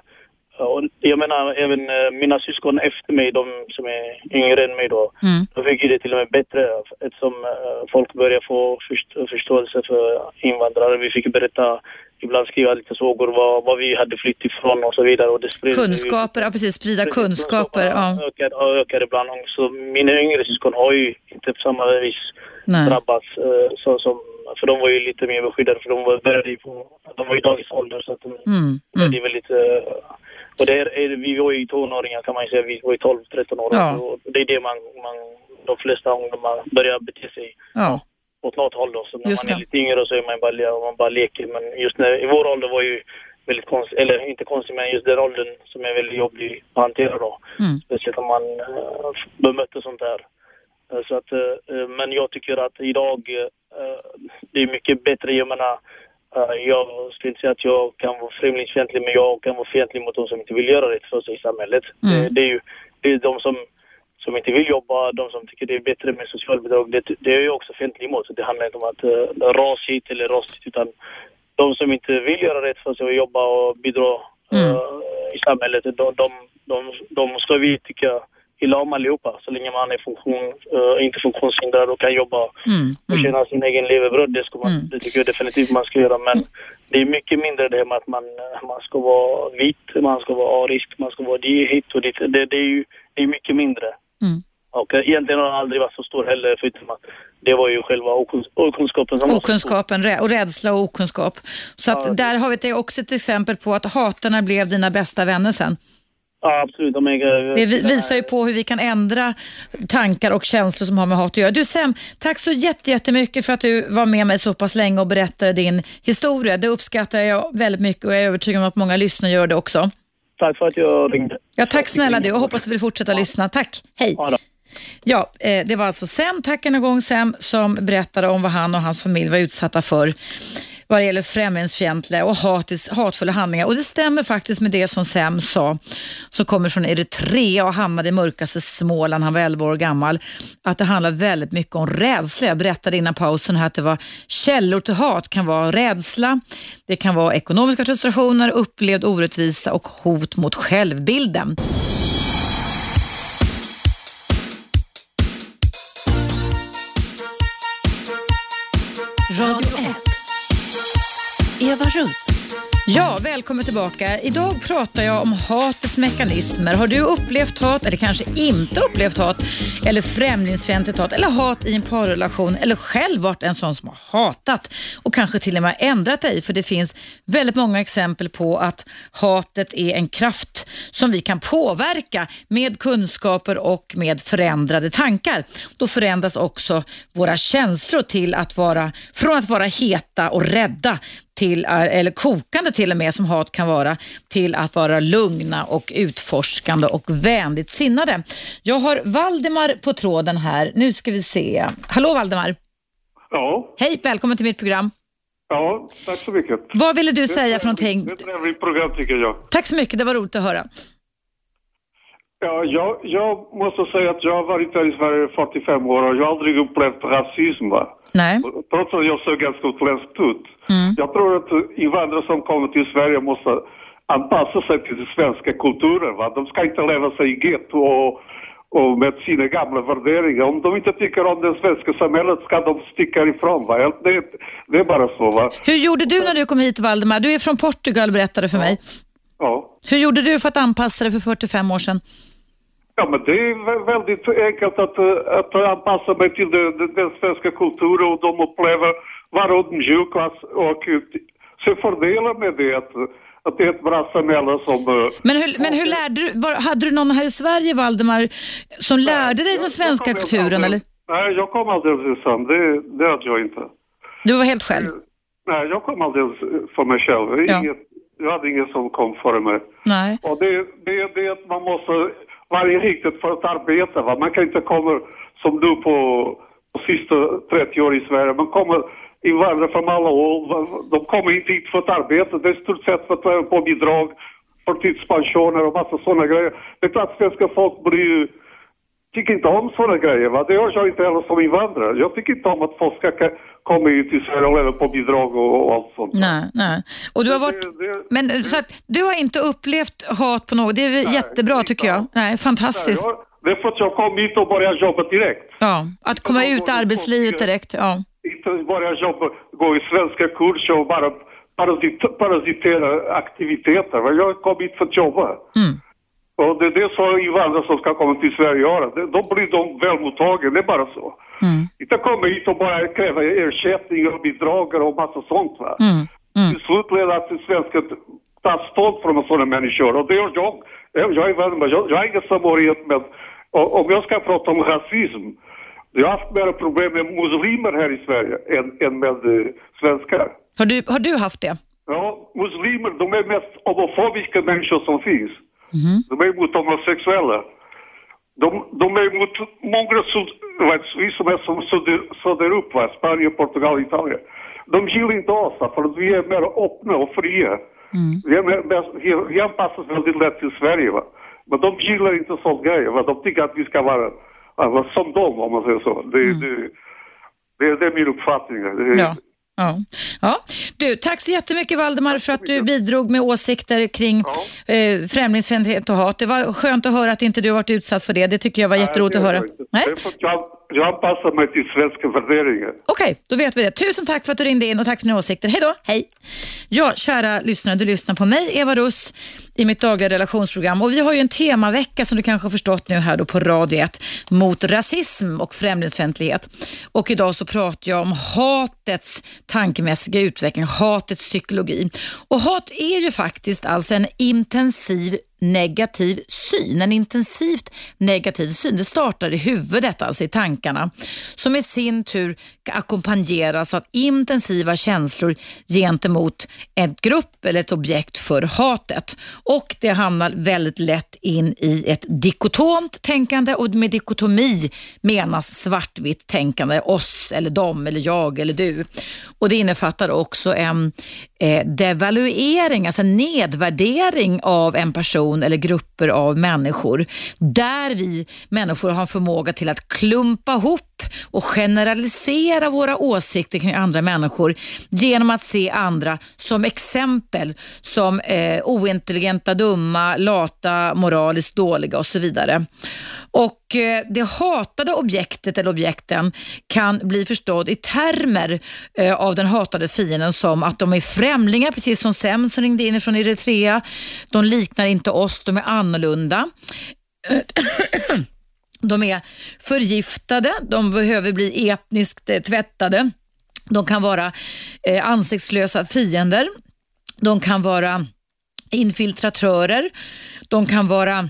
och jag menar även eh, mina syskon efter mig, de som är yngre än mig då, Mm. de fick ju det till och med bättre eftersom eh, folk började få först- förståelse för invandrare. Vi fick berätta, ibland skriva lite frågor vad, vad vi hade flytt ifrån och så vidare. Och det spred Kunskaper, ja precis, sprida Precis, kunskaper. Ja. Och ökade ibland. Så mina yngre syskon har ju inte på samma vis Nej. drabbats. eh, Så, som, för de var ju lite mer beskyddade för de var, började ju på, de var i dagens ålder så att de, Mm. Mm. det är väldigt... eh, Och det är, vi var ju tonåringar kan man ju säga, vi var ju 12-13 år. Ja. Och det är det man, man, de flesta ungdomar börjar bete sig Ja. åt något håll då. Så när Just man är lite yngre så är man bara, man bara leker. Men just när, i vår ålder var ju väldigt konstigt, eller inte konstigt men just den åldern som är väldigt jobbig att hantera då. Mm. Speciellt om man uh, bemöter sånt här. Eh, så att, eh, men jag tycker att idag det är mycket bättre. Jag menar, eh, jag skulle inte säga att jag kan vara främlingsfientlig men jag kan vara fientlig mot de som inte vill göra rätt för sig i samhället. Mm. Det, det är ju det är de som som inte vill jobba, de som tycker det är bättre med socialbidrag, det, det är jag också fientlig emot. Så Det handlar inte om att uh, hit eller ras dit, utan de som inte vill göra rätt för sig och jobba och bidra Mm. eh, i samhället, de, de, de, de ska vi tycka illa om allihopa. Så länge man är funktion, eh, inte funktionshindrad och kan jobba Mm. och Mm. tjäna sin egen levebröd, det, ska man, Mm. det tycker jag definitivt man ska göra. Men det är mycket mindre det här med att man, eh, man ska vara vit, man ska vara arisk, man ska vara det hit och dit. Det, det är ju det är mycket mindre. Mm. Och eh, egentligen har den aldrig varit så stor heller, förutom att det var ju själva okuns- okunskapen som. Okunskapen och rädsla och okunskap. Så att Ja, det- där har vi det också ett exempel på att hatarna blev dina bästa vänner sen. Ja, absolut. De är, Det vi- visar ju på hur vi kan ändra tankar och känslor som har med hat att göra. Du Sam, tack så jätte- jättemycket för att du var med mig så pass länge och berättade din historia. Det uppskattar jag väldigt mycket och jag är övertygad om att många lyssnare gör det också. Tack för att jag ringde. Ja, tack snälla du och hoppas att vi fortsätter lyssna. Tack, hej. Ja. Ja, eh, det var alltså Sam, tack en gång Sam, som berättade om vad han och hans familj var utsatta för vad det gäller främlingsfientliga och hatis, hatfulla handlingar. Och det stämmer faktiskt med det som Sam sa, som kommer från Eritrea och hamnade i mörkaste Småland, han var 11 år gammal, att det handlar väldigt mycket om rädsla. Jag berättade innan pausen här att det var källor till hat, kan vara rädsla, det kan vara ekonomiska frustrationer, upplevd orättvisa och hot mot självbilden. Radio Eva Russ. Ja, välkommen tillbaka. Idag pratar jag om hatets mekanismer. Har du upplevt hat, eller kanske inte upplevt hat, eller främlingsfientligt hat, eller hat i en parrelation, eller själv varit en sån som har hatat och kanske till och med ändrat dig? För det finns väldigt många exempel på att hatet är en kraft som vi kan påverka med kunskaper och med förändrade tankar. Då förändras också våra känslor till att vara, från att vara heta och rädda till, eh, eller kokande till och med som hat kan vara, till att vara lugna och utforskande och vänligt sinnade. Jag har Valdemar på tråden här. Nu ska vi se. Hallå Valdemar. Ja, Hej, välkommen till mitt program. ja, tack så mycket. Vad ville du säga för någonting? Det är ett trevligt program tycker jag. Tack så mycket, det var roligt att höra. Ja, jag, jag måste säga att jag har varit här i Sverige i 45 år och jag har aldrig upplevt rasism. Va? Nej. Trots att jag ser ganska utländskt ut. Mm. Jag tror att invandrare som kommer till Sverige måste anpassa sig till den svenska kulturen. Va? De ska inte leva sig i getto och, och med sina gamla värderingar. Om de inte tycker om det svenska samhället ska de sticka ifrån. Va? Det, det är bara så. Va? Hur gjorde du när du kom hit Valdemar? Du är från Portugal berättade för mig. Ja. Hur gjorde du för att anpassa dig för 45 år sedan? Ja, men det är vä- väldigt enkelt att, eh, att anpassa mig till det, den svenska kulturen och de upplever vara ödmjuk och, eh, se fördelar med det. Att, att det är ett bra samhälle som... eh, Men hur, men hur lärde du, var, hade du någon här i Sverige Valdemar som lärde dig den svenska kulturen? Eller? Nej, jag kom alldeles ensam. Det, det hade jag inte. Du var helt själv? Nej, jag kom alldeles för mig själv. Ja. Inget, jag hade ingen som kom före mig. Nej. Och det, det, det att man måste varje riktigt för att arbeta. Va? Man kan inte komma som du på, på sista 30 år i Sverige. Man kommer invandrare från alla håll. De kommer inte hit för att arbeta. Det är i stort sett för att leva på bidrag, förtidspensioner och massa sådana grejer. Det är klart svenska folk blir ju tycker inte om sådana grejer. Va? Det gör jag inte heller som invandrare. Jag tycker inte om att folk ska hit till Sverige och leva på bidrag och, och allt sånt. Nej, nej. Och du har Det- varit, det- men så att du har inte upplevt hat på något. Det är väl jättebra inte tycker jag. Nej, fantastiskt. Jag, det är för att jag kom hit och började jobba direkt. Ja, att komma ut i arbetslivet direkt. Ja. Inte börja jobba, gå i svenska kurser och bara parasit, parasitera aktiviteter. Jag kom hit för att jobba. Mm. Och det är det som invandrare som ska komma till Sverige göra. Då blir de väl mottagna, det är bara så. Mm. Inte komma hit och bara kräva ersättningar och bidrag och massa sånt. Va? Mm. Mm. Till slut att svenskar tar stånd från sådana människor. Och det gör jag. Jag, är vän med- jag, jag har ingen samhörighet med... Och, om jag ska prata om rasism. Jag har haft mer problem med muslimer här i Sverige än, än med eh, svenskar. Har, du, har du haft det? Ja, muslimer, de är mest homofobiska människor som finns. De är emot de är emot många, sud- vet, vi som söder, söderupp, va? Spanien, Portugal, Italien. De gillar inte oss, för vi är mer öppna och fria. Vi, är mer, vi, oss väldigt lätt till Sverige. Va? Men de gillar inte sånt grejer. Va? De tycker att vi ska vara, vara som dem, om man säger så. Det, det, det, det är min uppfattning. Det, Ja. Ja. ja. Du, tack så jättemycket Valdemar för att du bidrog med åsikter kring eh, främlingsfientlighet och hat. Det var skönt att höra att inte du varit utsatt för det. Det tycker jag var jätteroligt att höra. Nej? Jag, anpassar mig till svenska värderingar. Okej, då vet vi det. Tusen tack för att du ringde in och tack för dina åsikter. Hej då. Hej. Ja, kära lyssnare, du lyssnar på mig, Eva Russ, i mitt dagliga relationsprogram. Och vi har ju en temavecka som du kanske har förstått nu här då på Radio 1 mot rasism och främlingsfientlighet. Och idag så pratar jag om hatets tankemässiga utveckling, hatets psykologi. Och hat är ju faktiskt alltså en intensiv negativ syn, en intensivt negativ syn. Det startar i huvudet, alltså i tankarna, som i sin tur ackompanjeras av intensiva känslor gentemot ett grupp eller ett objekt för hatet. Och det hamnar väldigt lätt in i ett dikotomt tänkande och med dikotomi menas svartvitt tänkande, oss eller dem eller jag eller du. Och det innefattar också en eh, devaluering, alltså nedvärdering av en person eller grupper av människor. Där vi människor har en förmåga till att klumpa ihop och generalisera våra åsikter kring andra människor genom att se andra som exempel, som eh, ointelligenta, dumma, lata, moraliskt dåliga och så vidare. Och eh, Det hatade objektet eller objekten kan bli förstådd i termer eh, av den hatade fienden som att de är främlingar, precis som Sem som ringde in från Eritrea. De liknar inte oss, de är annorlunda. De är förgiftade, de behöver bli etniskt eh, tvättade. De kan vara eh, ansiktslösa fiender. De kan vara infiltratörer. De kan vara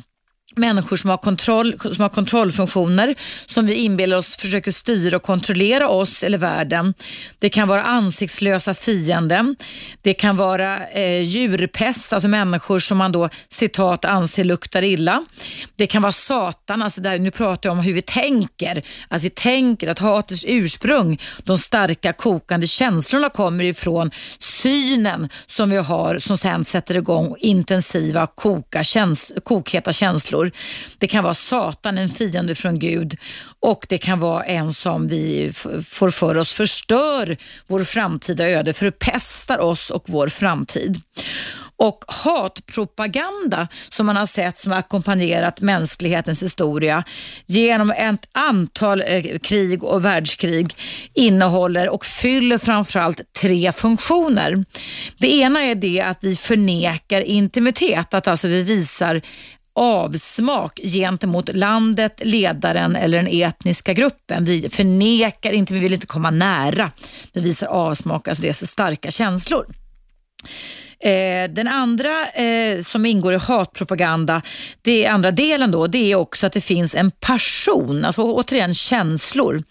människor som har, kontroll, som har kontrollfunktioner som vi inbillar oss försöker styra och kontrollera oss eller världen. Det kan vara ansiktslösa fienden. Det kan vara eh, djurpest, alltså människor som man då citat anser luktar illa. Det kan vara Satan, alltså där, nu pratar jag om hur vi tänker. Att vi tänker att hatets ursprung, de starka kokande känslorna kommer ifrån synen som vi har som sen sätter igång intensiva koka käns kokheta känslor. Det kan vara Satan, en fiende från Gud och det kan vara en som vi får för oss förstör vår framtida öde, förpestar oss och vår framtid. Och hatpropaganda som man har sett som har ackompanjerat mänsklighetens historia genom ett antal eh, krig och världskrig innehåller och fyller framförallt tre funktioner. Det ena är det att vi förnekar intimitet, att alltså vi visar avsmak gentemot landet, ledaren eller den etniska gruppen. Vi förnekar inte, vi vill inte komma nära. Vi visar avsmak, alltså det är så starka känslor. Eh, den andra eh, som ingår i hatpropaganda, det andra delen då, det är också att det finns en passion, alltså återigen känslor.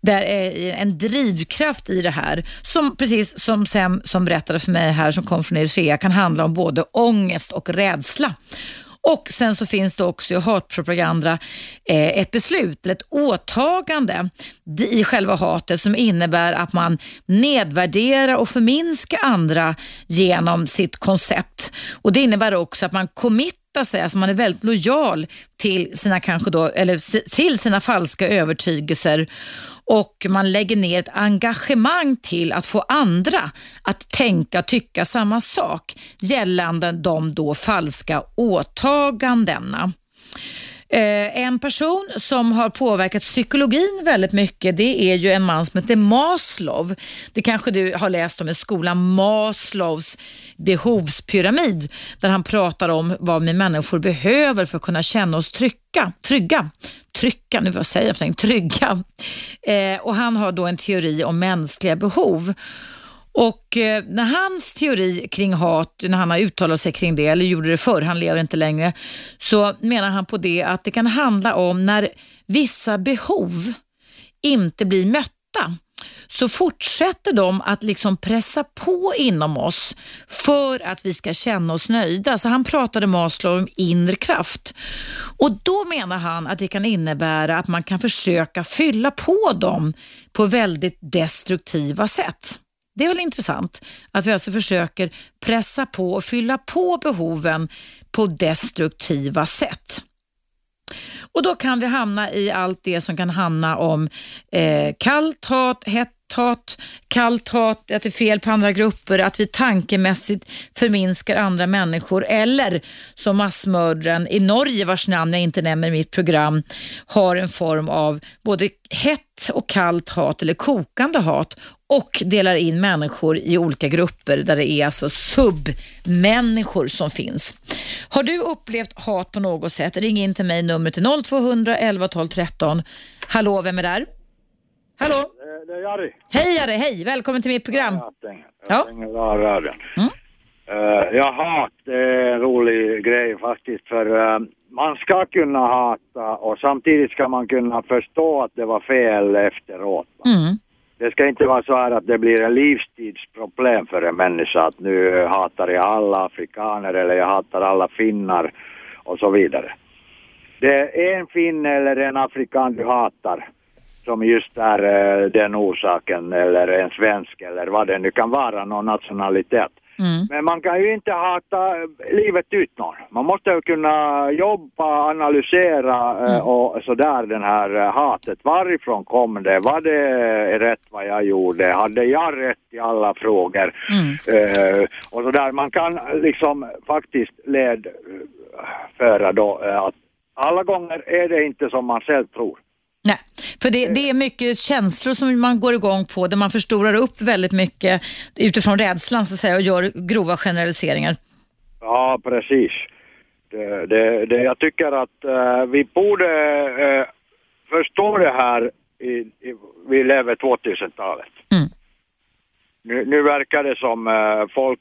Där eh, en drivkraft i det här, som precis som Sem som berättade för mig här som kom från Eritrea, kan handla om både ångest och rädsla. Och sen så finns det också i hatpropaganda eh, ett beslut, ett åtagande i själva hatet som innebär att man nedvärderar och förminskar andra genom sitt koncept. Och Det innebär också att man committar sig, alltså man är väldigt lojal till sina, kanske då, eller till sina falska övertygelser och man lägger ner ett engagemang till att få andra att tänka och tycka samma sak gällande de då falska åtagandena. Eh, en person som har påverkat psykologin väldigt mycket det är ju en man som heter Maslow. Det kanske du har läst om i skolan, Maslows behovspyramid där han pratar om vad vi människor behöver för att kunna känna oss trygga. trygga. Trycka, nu vad säger jag trygga. Eh, och han har då en teori om mänskliga behov. Och eh, när hans teori kring hat, när han har uttalat sig kring det, eller gjorde det förr, han lever inte längre, så menar han på det att det kan handla om när vissa behov inte blir mötta så fortsätter de att liksom pressa på inom oss för att vi ska känna oss nöjda. Så han pratade Maslow om inre kraft. Och då menar han att det kan innebära att man kan försöka fylla på dem på väldigt destruktiva sätt. Det är väl intressant att vi alltså försöker pressa på och fylla på behoven på destruktiva sätt. Och Då kan vi hamna i allt det som kan handla om eh, kallt hat, hett hat, kallt hat, att det är fel på andra grupper, att vi tankemässigt förminskar andra människor eller som massmördaren i Norge vars namn jag inte nämner i mitt program har en form av både hett och kallt hat eller kokande hat och delar in människor i olika grupper där det är alltså submänniskor som finns. Har du upplevt hat på något sätt? Ring in till mig, numret är 0200 11 12 13. Hallå, vem är där? Hallå? Det är Jari. Hej Jari, hej! Välkommen till mitt program. Jag stänger, jag stänger av radion. Mm. Uh, jag hat är en rolig grej faktiskt för uh, man ska kunna hata och samtidigt ska man kunna förstå att det var fel efteråt. Mm. Det ska inte vara så här att det blir en livstidsproblem för en människa att nu hatar jag alla afrikaner eller jag hatar alla finnar och så vidare. Det är en finne eller en afrikan du hatar som just är uh, den orsaken eller en svensk eller vad det nu kan vara, någon nationalitet. Mm. Men man kan ju inte hata livet ut någon. Man måste ju kunna jobba, analysera eh, mm. och sådär den här eh, hatet. Varifrån kom det? Var det rätt vad jag gjorde? Hade jag rätt i alla frågor? Mm. Uh, och sådär. Man kan liksom faktiskt ledföra då att alla gånger är det inte som man själv tror. Nej, för det, det, är mycket känslor som man går igång på där man förstorar upp väldigt mycket utifrån rädslan så att säga och gör grova generaliseringar. Ja, precis. Det, det, det jag tycker att uh, vi borde uh, förstå det här, i, i, vi lever 2000-talet. Mm. Nu, nu, verkar det som uh, folk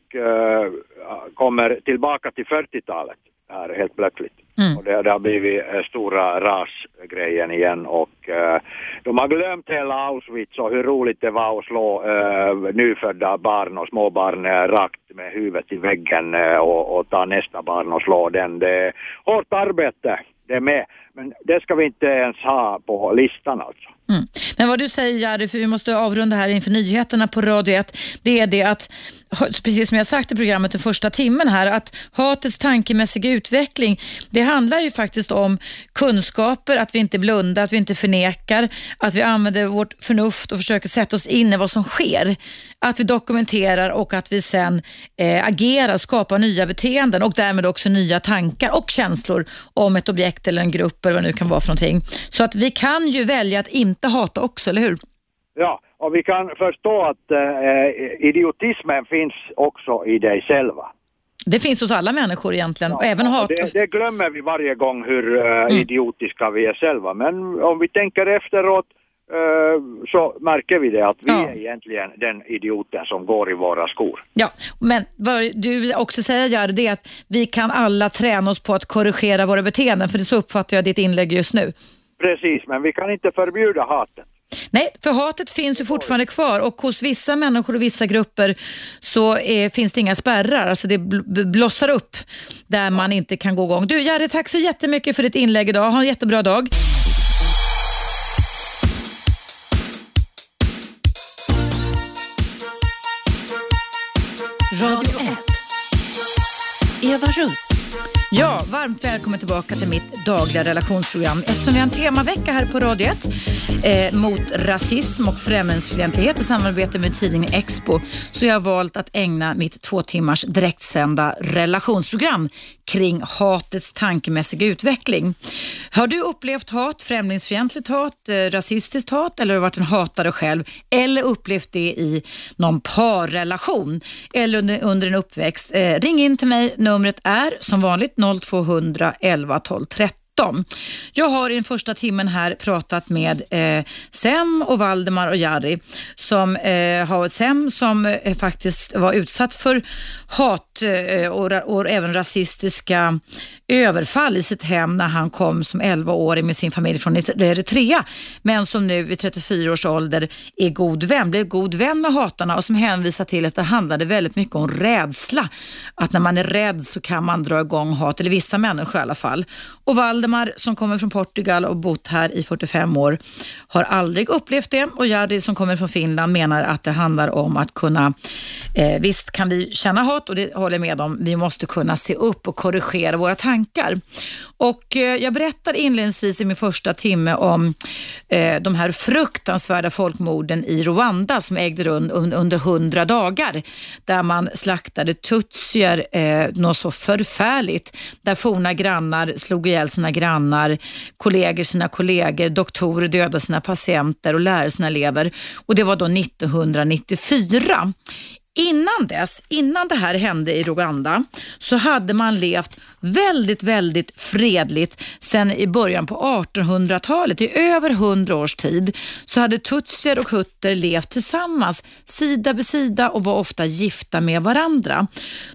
kommer tillbaka till 40-talet här helt plötsligt. Mm. Och det, det har blivit äh, stora rasgrejen igen och äh, de har glömt hela Auschwitz och hur roligt det var att slå äh, nyfödda barn och småbarn äh, rakt med huvudet i väggen äh, och, och ta nästa barn och slå den. Det är hårt arbete det med. Men det ska vi inte ens ha på listan alltså. Mm. Men vad du säger Jari, för vi måste avrunda här inför nyheterna på Radio 1, det är det att, precis som jag sagt i programmet den första timmen här, att hatets tankemässiga utveckling, det handlar ju faktiskt om kunskaper, att vi inte blundar, att vi inte förnekar, att vi använder vårt förnuft och försöker sätta oss in i vad som sker. Att vi dokumenterar och att vi sen eh, agerar, skapar nya beteenden och därmed också nya tankar och känslor om ett objekt eller en grupp eller vad det nu kan vara för någonting. Så att vi kan ju välja att inte hata också, eller hur? Ja, och vi kan förstå att eh, idiotismen finns också i dig själva. Det finns hos alla människor egentligen, ja, och även hat. Det, det, glömmer vi varje gång hur uh, mm. idiotiska vi är själva. Men om vi tänker efteråt så märker vi det att vi ja. är egentligen den idioten som går i våra skor. Ja, men vad du vill också säga Jari, det är att vi kan alla träna oss på att korrigera våra beteenden, för det så uppfattar jag ditt inlägg just nu. Precis, men vi kan inte förbjuda hatet. Nej, för hatet finns ju fortfarande kvar och hos vissa människor och vissa grupper så är, finns det inga spärrar. Alltså det blossar upp där man inte kan gå igång. Du Jari, tack så jättemycket för ditt inlägg idag. Ha en jättebra dag. Radio 1. Eva Russ. Ja, varmt välkommen tillbaka till mitt dagliga relationsprogram. Eftersom vi har en temavecka här på Radio 1 eh, mot rasism och främlingsfientlighet i samarbete med tidningen Expo så jag har valt att ägna mitt två timmars direktsända relationsprogram kring hatets tankemässiga utveckling. Har du upplevt hat, främlingsfientligt hat, eh, rasistiskt hat eller har du varit en hatare själv eller upplevt det i någon parrelation eller under, under en uppväxt? Eh, ring in till mig. Numret är som vanligt 0200 11 12 13. Jag har i den första timmen här pratat med eh, Sem och Valdemar och Jari som eh, har Sem som eh, faktiskt var utsatt för hat eh, och, och även rasistiska överfall i sitt hem när han kom som 11-åring med sin familj från Eritrea men som nu vid 34 års ålder är god vän, blev god vän med hatarna och som hänvisar till att det handlade väldigt mycket om rädsla. Att när man är rädd så kan man dra igång hat, eller vissa människor i alla fall. Och Valdemar som kommer från Portugal och bott här i 45 år har aldrig upplevt det och Jari som kommer från Finland menar att det handlar om att kunna, eh, visst kan vi känna hat och det håller jag med om, vi måste kunna se upp och korrigera våra tankar. Och eh, jag berättade inledningsvis i min första timme om eh, de här fruktansvärda folkmorden i Rwanda som ägde rum under hundra dagar där man slaktade tutsier, eh, något så förfärligt, där forna grannar slog ihjäl sina grannar, kollegor sina kollegor, doktorer dödade sina patienter och lärare sina elever och det var då 1994. Innan dess, innan det här hände i Rwanda, så hade man levt väldigt, väldigt fredligt sedan i början på 1800-talet. I över 100 års tid så hade tutsier och hutter levt tillsammans, sida vid sida och var ofta gifta med varandra.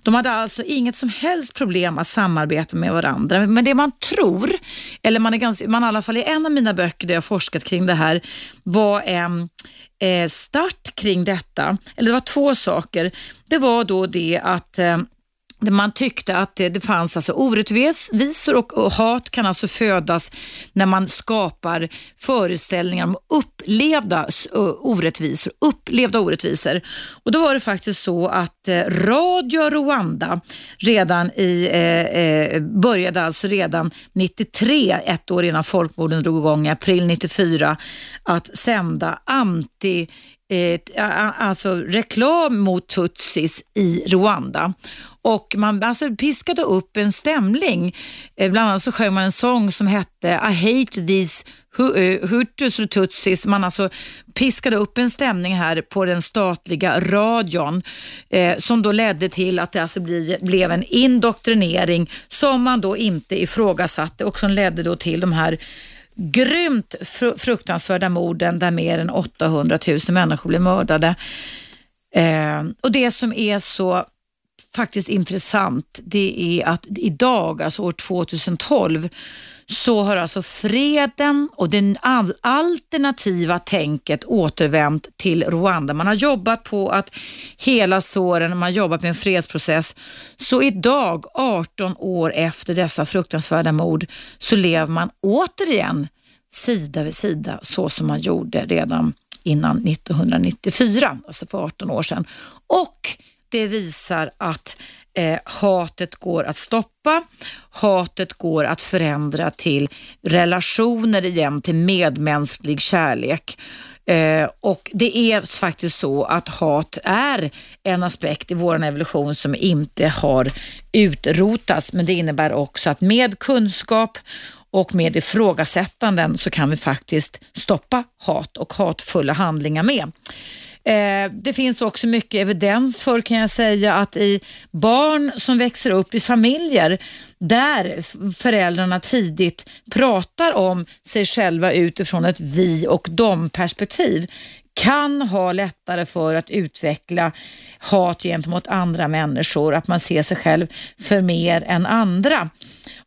De hade alltså inget som helst problem att samarbeta med varandra. Men det man tror, eller man, är ganska, man i alla fall i en av mina böcker där jag forskat kring det här, var en eh, start kring detta, eller det var två saker. Det var då det att eh, man tyckte att det, det fanns alltså orättvisor och, och, hat kan alltså födas när man skapar föreställningar om upplevda orättvisor. Upplevda orättvisor. Och då var det faktiskt så att eh, Radio Rwanda redan i, eh, eh började alltså redan 93, ett år innan folkmorden drog igång i april 94, att sända anti eh, alltså reklam mot tutsis i Rwanda. Och man alltså piskade upp en stämning. Eh, bland annat så sjöng man en sång som hette I hate these eh, Hutus och Tutsis. Man alltså piskade upp en stämning här på den statliga radion eh, som då ledde till att det alltså bli, blev en indoktrinering som man då inte ifrågasatte och som ledde då till de här grymt fruktansvärda morden där mer än 800 000 människor blev mördade. Eh, och Det som är så faktiskt intressant det är att idag, alltså år 2012, så har alltså freden och det alternativa tänket återvänt till Rwanda. Man har jobbat på att hela såren, man har jobbat med en fredsprocess. Så idag, 18 år efter dessa fruktansvärda mord, så lever man återigen sida vid sida så som man gjorde redan innan 1994, alltså för 18 år sedan. Och det visar att eh, hatet går att stoppa, hatet går att förändra till relationer igen, till medmänsklig kärlek. Eh, och Det är faktiskt så att hat är en aspekt i vår evolution som inte har utrotats, men det innebär också att med kunskap och med ifrågasättanden så kan vi faktiskt stoppa hat och hatfulla handlingar med. Eh, det finns också mycket evidens för kan jag säga att i barn som växer upp i familjer där föräldrarna tidigt pratar om sig själva utifrån ett vi och dom perspektiv kan ha lättare för att utveckla hat gentemot andra människor, att man ser sig själv för mer än andra.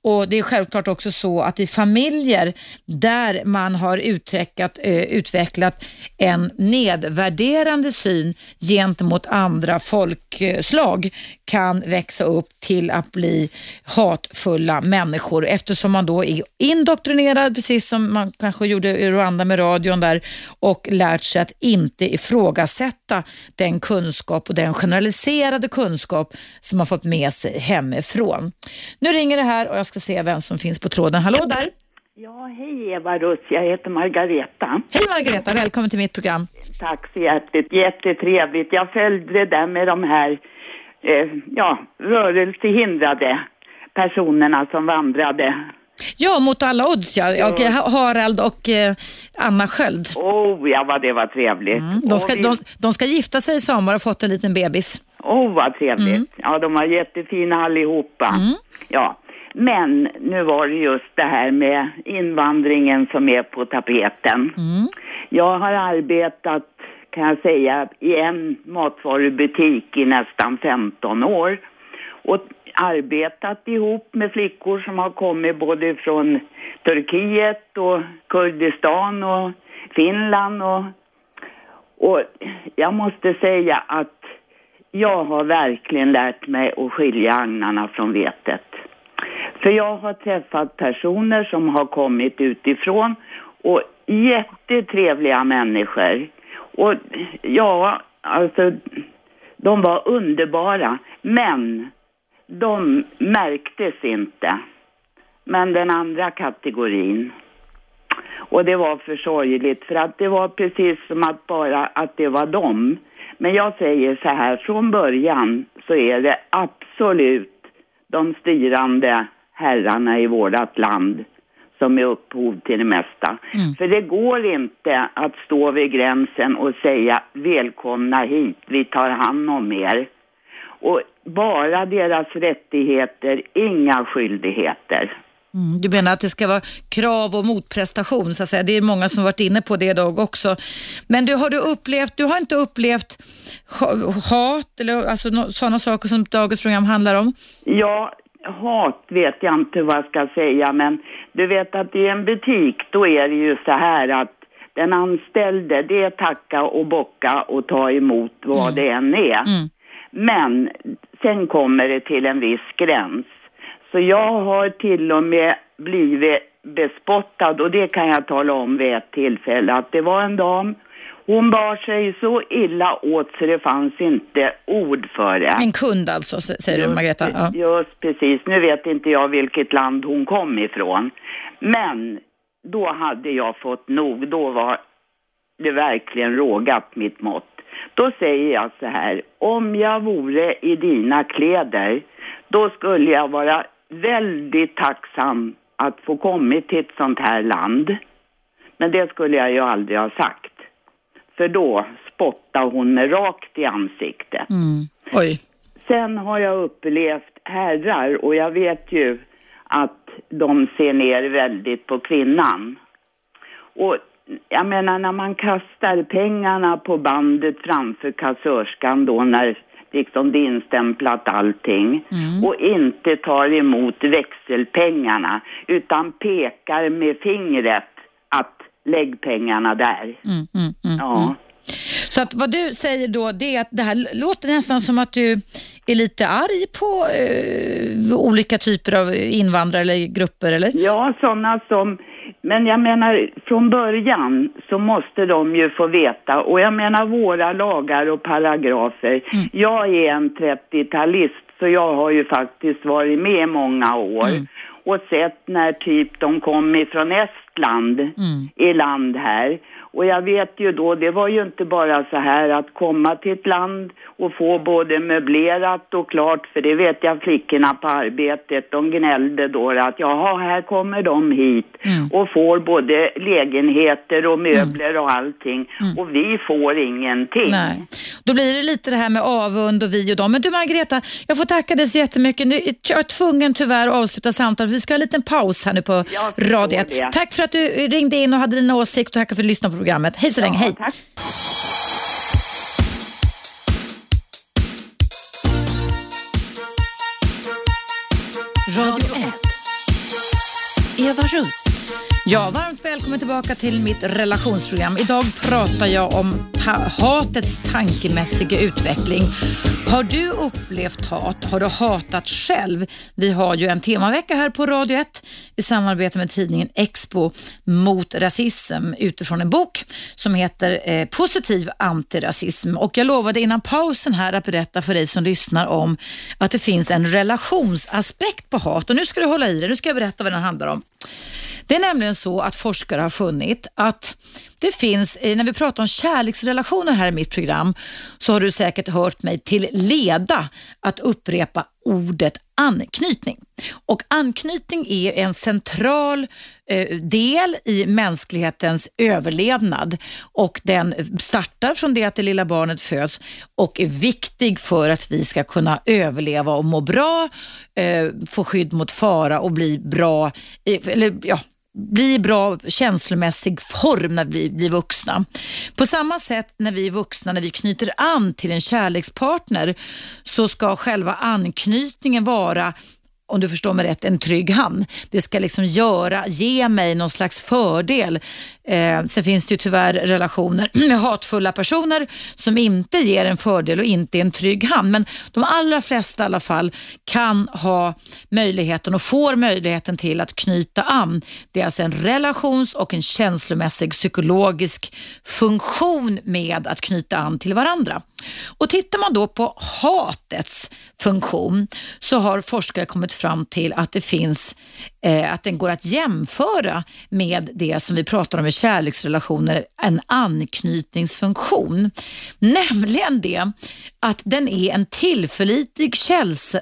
Och Det är självklart också så att i familjer där man har utvecklat, eh, utvecklat en nedvärderande syn gentemot andra folkslag kan växa upp till att bli hatfulla människor eftersom man då är indoktrinerad, precis som man kanske gjorde i Rwanda med radion där och lärt sig att inte ifrågasätta den kunskap och den generaliserade kunskap som man fått med sig hemifrån. Nu ringer det här och jag ska se vem som finns på tråden. Hallå där! Ja, hej Eva Russ, jag heter Margareta. Hej Margareta, välkommen till mitt program. Tack så hjärtligt, jättetrevligt. Jag följde det där med de här eh, ja, rörelsehindrade personerna som vandrade. Ja, mot alla odds ja. Och Harald och eh, Anna Sköld. Oh ja, vad det var trevligt. Mm. De, ska, de, de ska gifta sig i sommar och fått en liten bebis. Oh, vad trevligt. Mm. Ja, de var jättefina allihopa. Ja. Men nu var det just det här med invandringen som är på tapeten. Mm. Jag har arbetat, kan jag säga, i en matvarubutik i nästan 15 år. Och arbetat ihop med flickor som har kommit både från Turkiet och Kurdistan och Finland och och jag måste säga att jag har verkligen lärt mig att skilja agnarna från vetet. För jag har träffat personer som har kommit utifrån och jättetrevliga människor. Och ja, alltså de var underbara. Men de märktes inte. Men den andra kategorin, och det var för sorgligt för att det var precis som att bara att det var dem. Men jag säger så här, från början så är det absolut de styrande herrarna i vårt land som är upphov till det mesta. För det går inte att stå vid gränsen och säga välkomna hit, vi tar hand om er. Och bara deras rättigheter, inga skyldigheter. Mm, du menar att det ska vara krav och motprestation så att säga. Det är många som varit inne på det idag också. Men du, har du upplevt, du har inte upplevt ha- hat eller alltså, sådana saker som dagens program handlar om? Ja, hat vet jag inte vad jag ska säga, men du vet att i en butik då är det ju så här att den anställde, det är tacka och bocka och ta emot vad det än är. Mm. Men sen kommer det till en viss gräns. Så jag har till och med blivit bespottad och det kan jag tala om vid ett tillfälle att det var en dam hon bar sig så illa åt så det fanns inte ord för det. En kund alltså, säger du Just Margareta? pre- Ja. Just precis. Nu vet inte jag vilket land hon kom ifrån. Men då hade jag fått nog. Då var det verkligen rågat mitt mått. Då säger jag så här. Om jag vore i dina kläder, då skulle jag vara väldigt tacksam att få kommit till ett sånt här land. Men det skulle jag ju aldrig ha sagt. För då spottade hon mig rakt i ansiktet. Mm. Oj. Sen har jag upplevt herrar och jag vet ju att de ser ner väldigt på kvinnan. Och jag menar när man kastar pengarna på bandet framför kassörskan då när liksom det är instämplat allting och inte tar emot växelpengarna utan pekar med fingret lägg pengarna där. Mm, mm, mm. Ja. Så att vad du säger då, det är att det här låter nästan som att du är lite arg på eh, olika typer av invandrare eller grupper, eller? Ja, sådana som... Men jag menar, från början så måste de ju få veta. Och jag menar våra lagar och paragrafer. Jag är en 30-talist så jag har ju faktiskt varit med många år. Och sett när typ de kom ifrån Estland i land här. Och jag vet ju då, det var ju inte bara så här att komma till ett land och få både möblerat och klart, för det vet jag flickorna på arbetet, de gnällde då att jaha, här kommer de hit och får både lägenheter och möbler och allting och vi får ingenting. Nej. Då blir det lite det här med avund och vi och dem. Men du Margareta, jag får tacka dig så jättemycket. Nu, jag är tvungen tyvärr att avsluta samtalet. Vi ska ha en liten paus här nu på Jag förstår Radio 1. det. Tack för att du ringde in och hade din åsikt och tack för att du lyssnade på programmet. Hej så länge, hej. tack. Radio 1. Eva Russ. Ja, varmt välkommen tillbaka till mitt relationsprogram. Idag pratar jag om ta hatets tankemässiga utveckling. Har du upplevt hat? Har du hatat själv? Vi har ju en temavecka här på Radio 1 i samarbete med tidningen Expo mot rasism utifrån en bok som heter eh, Positiv antirasism. Och jag lovade innan pausen här att berätta för dig som lyssnar om att det finns en relationsaspekt på hat. Och nu ska du hålla i dig, nu ska jag berätta vad den handlar om. Det är nämligen så att forskare har funnit att det finns, eh, när vi pratar om kärleksrelationer här i mitt program, så har du säkert hört mig till leda att upprepa ordet anknytning. Och Anknytning är en central eh, del i mänsklighetens överlevnad och den startar från det att det lilla barnet föds och är viktig för att vi ska kunna överleva och må bra, eh, få skydd mot fara och bli bra, eh, eller ja, bli i bra känslomässig form när vi blir vuxna. På samma sätt när vi är vuxna, när vi knyter an till en kärlekspartner så ska själva anknytningen vara om du förstår mig rätt, en trygg hand. Det ska liksom göra, ge mig någon slags fördel. Eh, sen finns det ju tyvärr relationer med hatfulla personer som inte ger en fördel och inte är en trygg hand. Men de allra flesta i alla fall kan ha möjligheten och får möjligheten till att knyta an. Det är alltså en relations och en känslomässig psykologisk funktion med att knyta an till varandra. Och Tittar man då på hatets funktion så har forskare kommit fram till att det finns, eh, att den går att jämföra med det som vi pratar om i kärleksrelationer, en anknytningsfunktion. Nämligen det att den är en tillförlitlig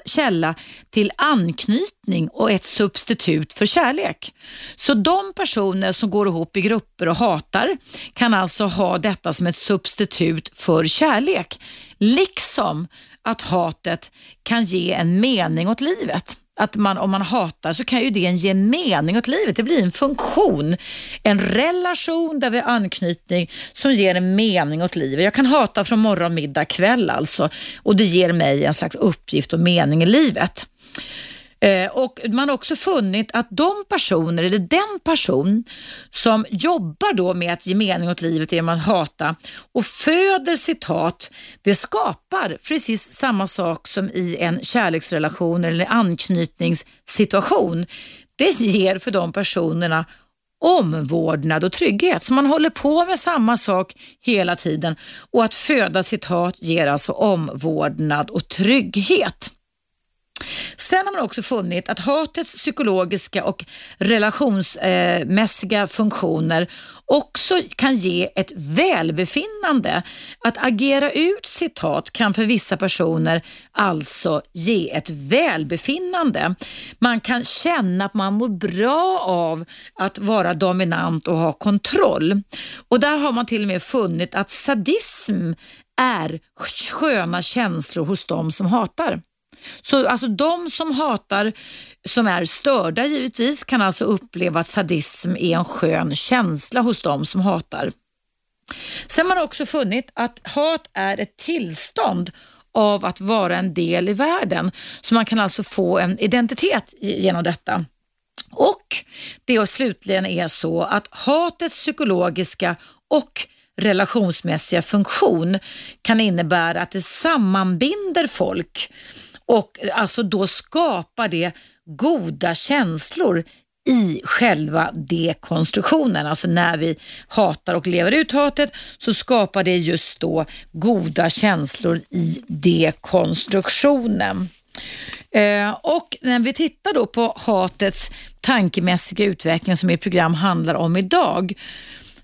källa till anknytning och ett substitut för kärlek. Så de personer som går ihop i grupper och hatar kan alltså ha detta som ett substitut för kärlek. Liksom att hatet kan ge en mening åt livet att man, om man hatar så kan ju det ge mening åt livet. Det blir en funktion, en relation där vi har anknytning som ger en mening åt livet. Jag kan hata från morgon, middag, kväll alltså och det ger mig en slags uppgift och mening i livet. Eh, och Man har också funnit att de personer, eller den person som jobbar då med att ge mening åt livet genom att hata och föder citat, det skapar precis samma sak som i en kärleksrelation eller anknytningssituation. Det ger för de personerna omvårdnad och trygghet. Så man håller på med samma sak hela tiden och att föda citat ger alltså omvårdnad och trygghet. Sen har man också funnit att hatets psykologiska och relationsmässiga funktioner också kan ge ett välbefinnande. Att agera ut sitt hat kan för vissa personer alltså ge ett välbefinnande. Man kan känna att man mår bra av att vara dominant och ha kontroll. Och där har man till och med funnit att sadism är sköna känslor hos de som hatar. Så alltså de som hatar, som är störda givetvis, kan alltså uppleva att sadism är en skön känsla hos de som hatar. Sen har man också funnit att hat är ett tillstånd av att vara en del i världen. Så man kan alltså få en identitet genom detta. Och det slutligen är så att hatets psykologiska och relationsmässiga funktion kan innebära att det sammanbinder folk och alltså då skapar det goda känslor i själva dekonstruktionen. Alltså när vi hatar och lever ut hatet så skapar det just då goda känslor i dekonstruktionen. Eh, och när vi tittar då på hatets tankemässiga utveckling som mitt program handlar om idag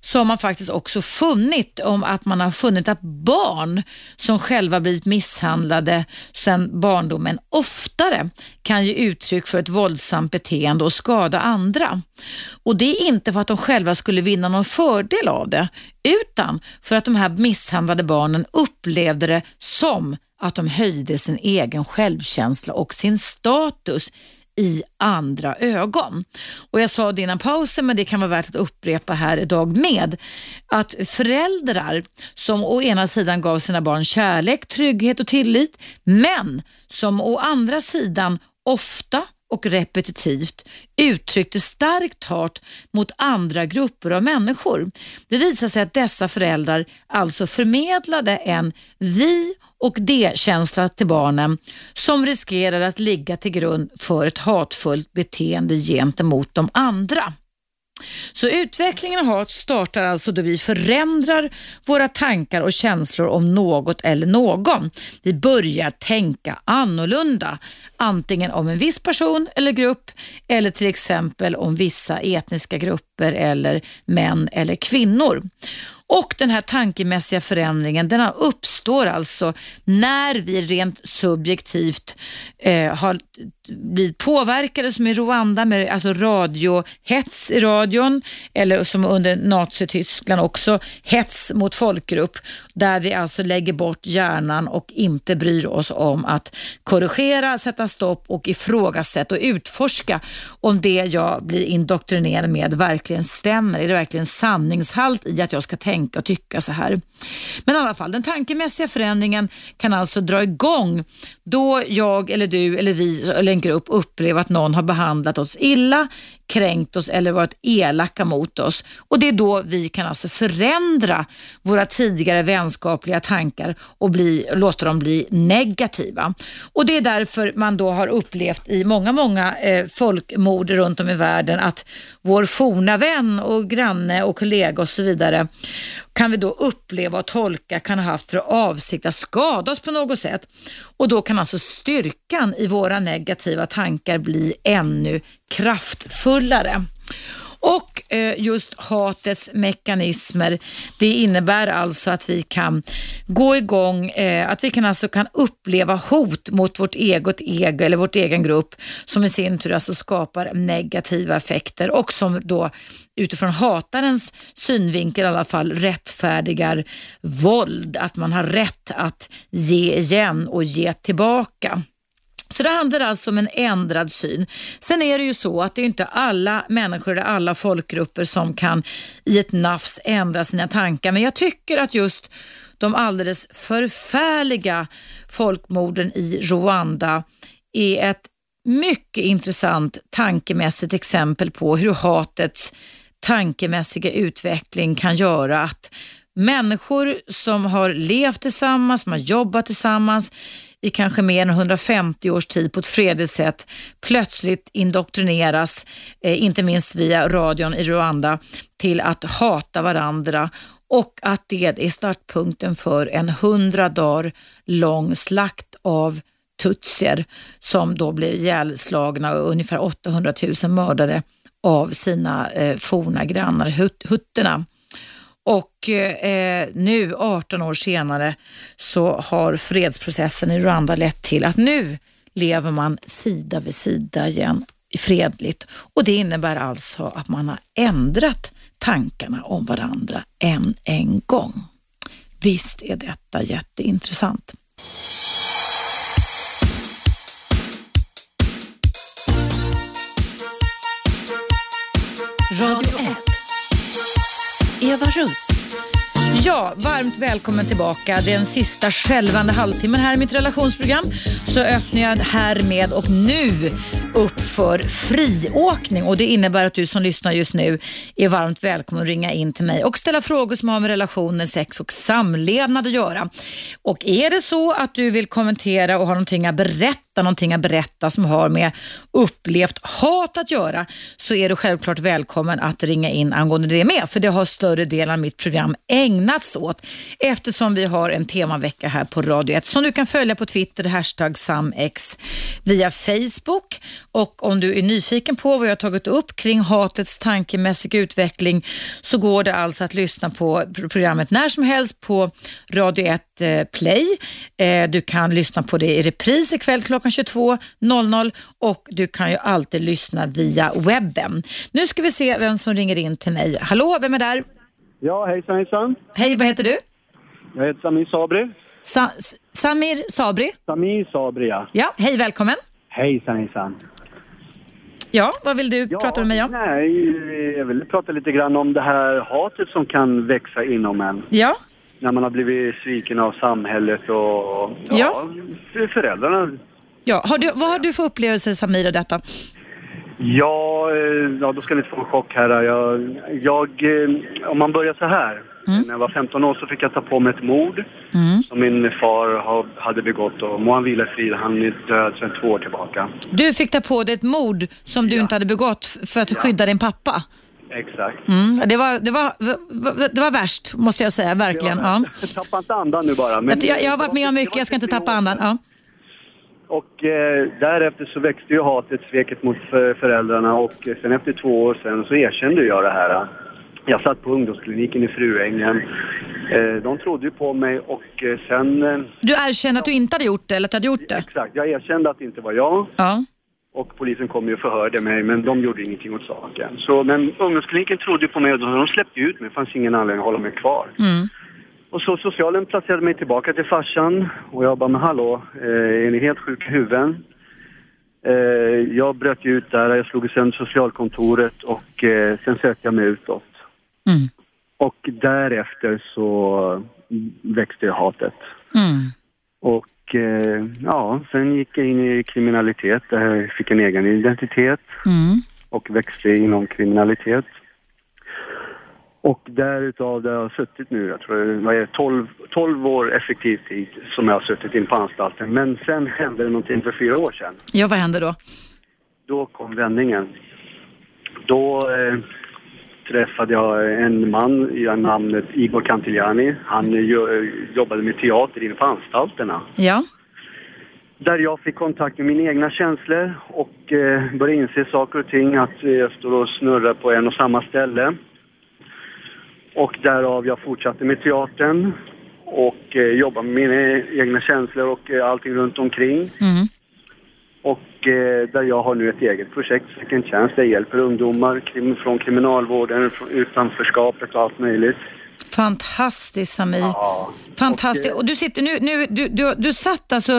så har man faktiskt också funnit om att man har funnit att barn som själva blivit misshandlade sedan barndomen oftare kan ge uttryck för ett våldsamt beteende och skada andra. Och Det är inte för att de själva skulle vinna någon fördel av det, utan för att de här misshandlade barnen upplevde det som att de höjde sin egen självkänsla och sin status i andra ögon. Och Jag sa det innan pausen, men det kan vara värt att upprepa här idag med. Att föräldrar som å ena sidan gav sina barn kärlek, trygghet och tillit, men som å andra sidan ofta och repetitivt uttryckte starkt hat mot andra grupper av människor. Det visade sig att dessa föräldrar alltså förmedlade en vi och det-känsla till barnen som riskerar att ligga till grund för ett hatfullt beteende gentemot de andra. Så utvecklingen av hat startar alltså då vi förändrar våra tankar och känslor om något eller någon. Vi börjar tänka annorlunda, antingen om en viss person eller grupp eller till exempel om vissa etniska grupper eller män eller kvinnor. Och den här tankemässiga förändringen den uppstår alltså när vi rent subjektivt eh, har blir påverkade som i Rwanda med alltså radiohets i radion eller som under Nazityskland också hets mot folkgrupp där vi alltså lägger bort hjärnan och inte bryr oss om att korrigera, sätta stopp och ifrågasätta och utforska om det jag blir indoktrinerad med verkligen stämmer. Är det verkligen sanningshalt i att jag ska tänka och tycka så här? Men i alla fall, den tankemässiga förändringen kan alltså dra igång då jag eller du eller vi eller en grupp uppleva att någon har behandlat oss illa, kränkt oss eller varit elaka mot oss. Och Det är då vi kan alltså förändra våra tidigare vänskapliga tankar och bli, låta dem bli negativa. Och Det är därför man då har upplevt i många, många eh, folkmord runt om i världen att vår forna vän och granne och kollega och så vidare kan vi då uppleva och tolka kan ha haft för avsikt att skada oss på något sätt. Och Då kan alltså styrkan i våra negativa tankar bli ännu kraftfullare. Och eh, just hatets mekanismer, det innebär alltså att vi kan gå igång, eh, att vi kan alltså kan uppleva hot mot vårt eget ego eller vårt egen grupp som i sin tur alltså skapar negativa effekter och som då utifrån hatarens synvinkel i alla fall rättfärdigar våld, att man har rätt att ge igen och ge tillbaka. Så det handlar alltså om en ändrad syn. Sen är det ju så att det är inte alla människor eller alla folkgrupper som kan i ett nafs ändra sina tankar. Men jag tycker att just de alldeles förfärliga folkmorden i Rwanda är ett mycket intressant tankemässigt exempel på hur hatets tankemässiga utveckling kan göra att människor som har levt tillsammans, som har jobbat tillsammans i kanske mer än 150 års tid på ett fredligt sätt plötsligt indoktrineras, eh, inte minst via radion i Rwanda, till att hata varandra och att det är startpunkten för en hundra dagar lång slakt av tutsier som då blev ihjälslagna och ungefär 800 000 mördade av sina eh, forna grannar hut, hutterna. Och eh, nu 18 år senare så har fredsprocessen i Rwanda lett till att nu lever man sida vid sida igen fredligt och det innebär alltså att man har ändrat tankarna om varandra än en gång. Visst är detta jätteintressant. Radio 1. Eva Russ. Ja, varmt välkommen tillbaka. Den sista skälvande halvtimmen här i mitt relationsprogram så öppnar jag härmed och nu upp för friåkning och det innebär att du som lyssnar just nu är varmt välkommen att ringa in till mig och ställa frågor som har med relationer, sex och samlevnad att göra. Och är det så att du vill kommentera och har någonting att berätta någonting att berätta som har med upplevt hat att göra så är du självklart välkommen att ringa in angående det med. För det har större delen av mitt program ägnats åt eftersom vi har en temavecka här på Radio 1 som du kan följa på Twitter, hashtag SamX, via Facebook och om du är nyfiken på vad jag har tagit upp kring hatets tankemässiga utveckling så går det alltså att lyssna på programmet när som helst på Radio 1 eh, Play. Eh, du kan lyssna på det i repris ikväll klockan 22.00 och du kan ju alltid lyssna via webben. Nu ska vi se vem som ringer in till mig. Hallå, vem är där? Ja, hejsan hejsan. Hej, vad heter du? Jag heter Samir Sabri. Sa Samir Sabri? Samir Sabri, ja. Ja, hej, välkommen. Hejsan hejsan. Ja, vad vill du Ja, prata med mig om? Nej, jag vill prata lite grann om det här hatet som kan växa inom en. Ja, När man har blivit sviken av samhället och Ja. föräldrarna Ja, har du, vad har du för upplevelse Samir av detta? Ja, eh, ja, då ska ni få en chock här. Jag, jag, eh, om man börjar så här. När jag var 15 år så fick jag ta på mig ett mord Mm. som min far ha- hade begått. Och må han vila i frid, han är död sedan två år tillbaka. Du fick ta på dig ett mord som du inte hade begått för att skydda din pappa. Exakt. Mm. Det, var, det, var, det var värst måste jag säga, verkligen. Ja. Tappa inte andan nu bara. men- Jag, jag har varit med om mycket, jag ska inte tappa andan. Ja. Och eh, därefter så växte ju hatet, sveket mot för, föräldrarna och sen efter två år sen så erkände jag det här. Jag satt på ungdomskliniken i Fruängen. Eh, de trodde ju på mig och eh, sen... Eh, Du erkänner att du inte hade gjort det eller att du hade gjort det? exakt, jag erkände att det inte var jag. Ja. Och polisen kom ju och förhörde mig men de gjorde ingenting åt saken. Så, men ungdomskliniken trodde ju på mig och de släppte ut mig. Det fanns ingen anledning att hålla mig kvar. Mm. Och så socialen placerade mig tillbaka till farsan och jag bara, men hallå, är ni helt sjuka i huven? Eh, jag bröt ut där, jag slog sönder socialkontoret och sen sökte jag mig utåt. Mm. Och därefter så växte hatet. Mm. Och eh, ja, sen gick jag in i kriminalitet där jag fick en egen identitet Mm. och växte inom kriminalitet. Och därutav där jag har suttit nu, jag tror det är 12, 12 år effektiv tid som jag har suttit in på anstalten. Men sen hände det någonting för fyra år sedan. Ja, vad hände då? Då kom vändningen. Då eh, träffade jag en man i namnet Igor Cantigliani. Han jo- jobbade med teater inne på anstalterna. Ja. Där jag fick kontakt med mina egna känslor och eh, började inse saker och ting, att jag står och snurrar på en och samma ställe. Och därav jag fortsatte med teatern och eh, jobbade med mina egna känslor och eh, allting runt omkring. Mm. Och eh, där jag har nu ett eget projekt, Second Chance, där jag hjälper ungdomar krim, från kriminalvården, från utanförskapet och allt möjligt. Fantastiskt Samir. Ja. Fantastiskt. Och, du sitter nu, nu du, du, du satt alltså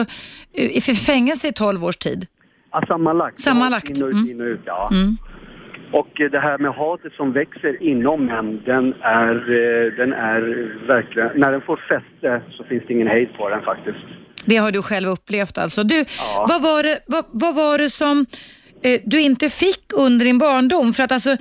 eh, i fängelse i 12 års tid? Ja, sammanlagt. Sammanlagt, In och mm. in och ut, ja. Mm. Och eh, det här med hatet som växer inom män, den är, eh, den är verkligen, när den får fäste så finns det ingen hejd på den faktiskt. Det har du själv upplevt alltså. Du, vad, var det, vad, vad var det som eh, du inte fick under din barndom? För att alltså,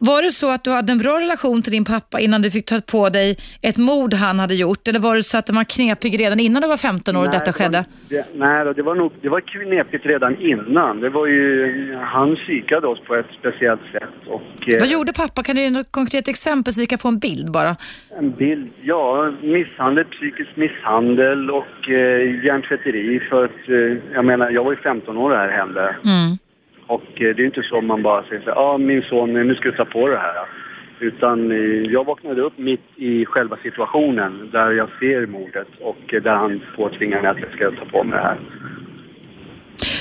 var det så att du hade en bra relation till din pappa innan du fick ta på dig ett mord han hade gjort? Eller var det så att det var knepig redan innan du var 15 år och detta det skedde? Det, nej, det var nog, det var knepigt redan innan. Det var ju, han psykade oss på ett speciellt sätt och... eh, Vad gjorde pappa? Kan du ge något konkret exempel så vi kan få en bild bara? En bild, ja, misshandel, psykisk misshandel och eh, hjärntvätteri för att, eh, jag menar, jag var ju 15 år när det här hände. Mm. Och eh, det är inte så man bara säger så ja ah, min son, nu ska du ta på det här. Utan eh, jag vaknade upp mitt i själva situationen där jag ser mordet och eh, där han påtvingar mig att jag ska ta på mig det här.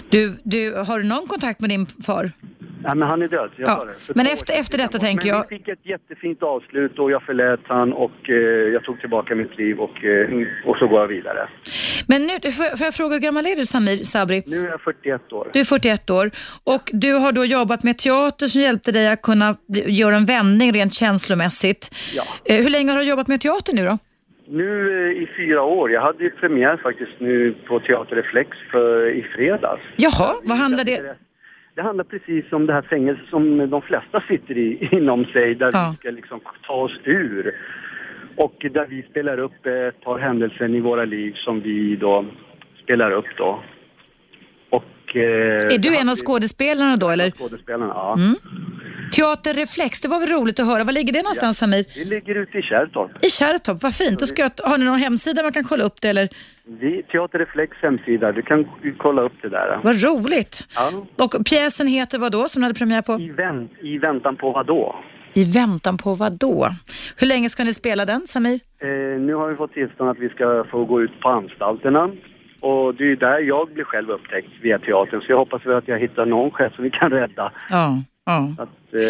Du, du, har du någon kontakt med din far? Nej men han är död, jag Ja, det. Men efter- efter detta tänker men jag- vi fick ett jättefint avslut och jag förlät han och eh, jag tog tillbaka mitt liv och, eh, och så går jag vidare. Men nu, får jag, fråga hur gammal är du Samir Sabri? Nu är jag 41 år. Du är 41 år och du har då jobbat med teater som hjälpte dig att kunna göra en vändning rent känslomässigt. Ja. Eh, Hur länge har du jobbat med teater nu då? Nu eh, i fyra år. Jag hade ju premiär faktiskt nu på Teater Reflex för, i fredags. Jaha, vad handlar det? Det handlar precis om det här fängelset som de flesta sitter i inom sig där Ja. vi ska liksom ta oss ur. Och där vi spelar upp ett par händelser i våra liv som vi då spelar upp då. Och, eh, Är du en av skådespelarna då eller? skådespelarna? Ja. Mm. Teater Reflex, det var väl roligt att höra. Var ligger det någonstans Samir? Vi ligger ute i Kärrtorp. I Kärrtorp, vad fint. Då ska jag, har ni någon hemsida man kan kolla upp det eller? Vi, Teater Reflex hemsida, du kan kolla upp det där. Vad roligt. Ja. Och pjäsen heter vad då som du hade premiär på? I, vänt, I väntan på vad då? I väntan på vad då? Hur länge ska ni spela den Samir? Eh, nu har vi fått tillstånd att vi ska få gå ut på anstalterna. Och det är ju där jag blir själv upptäckt via teatern. Så jag hoppas väl att jag hittar någon chef som vi kan rädda. Ja, ja. Att eh,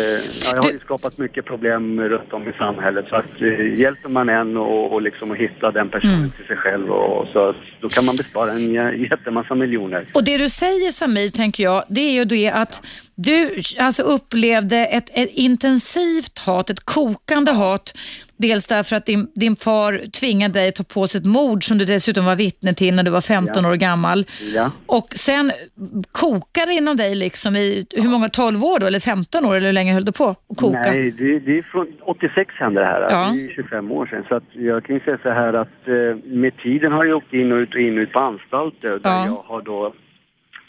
ja, jag har ju skapat mycket problem runt om i samhället. Så att eh, hjälper man en och, och liksom att hitta den personen Mm. till sig själv och så, då kan man bespara en jä- jättemassa miljoner. Och det du säger Samir, tänker jag, det är ju det att du alltså upplevde ett, ett intensivt hat, ett kokande hat. Dels därför att din, din far tvingade dig att ta på sig ett mord som du dessutom var vittne till när du var 15 år gammal. Ja. Och sen kokade det inom dig liksom i, hur många, 12 år då, eller 15 år, eller hur länge höll du på att koka? Nej, det, det är från 86 hände det här. Ja. Det är 25 år sedan. Så att jag kan ju säga så här att eh, med tiden har jag åkt in och ut och in och ut på anstalter där Ja. jag har då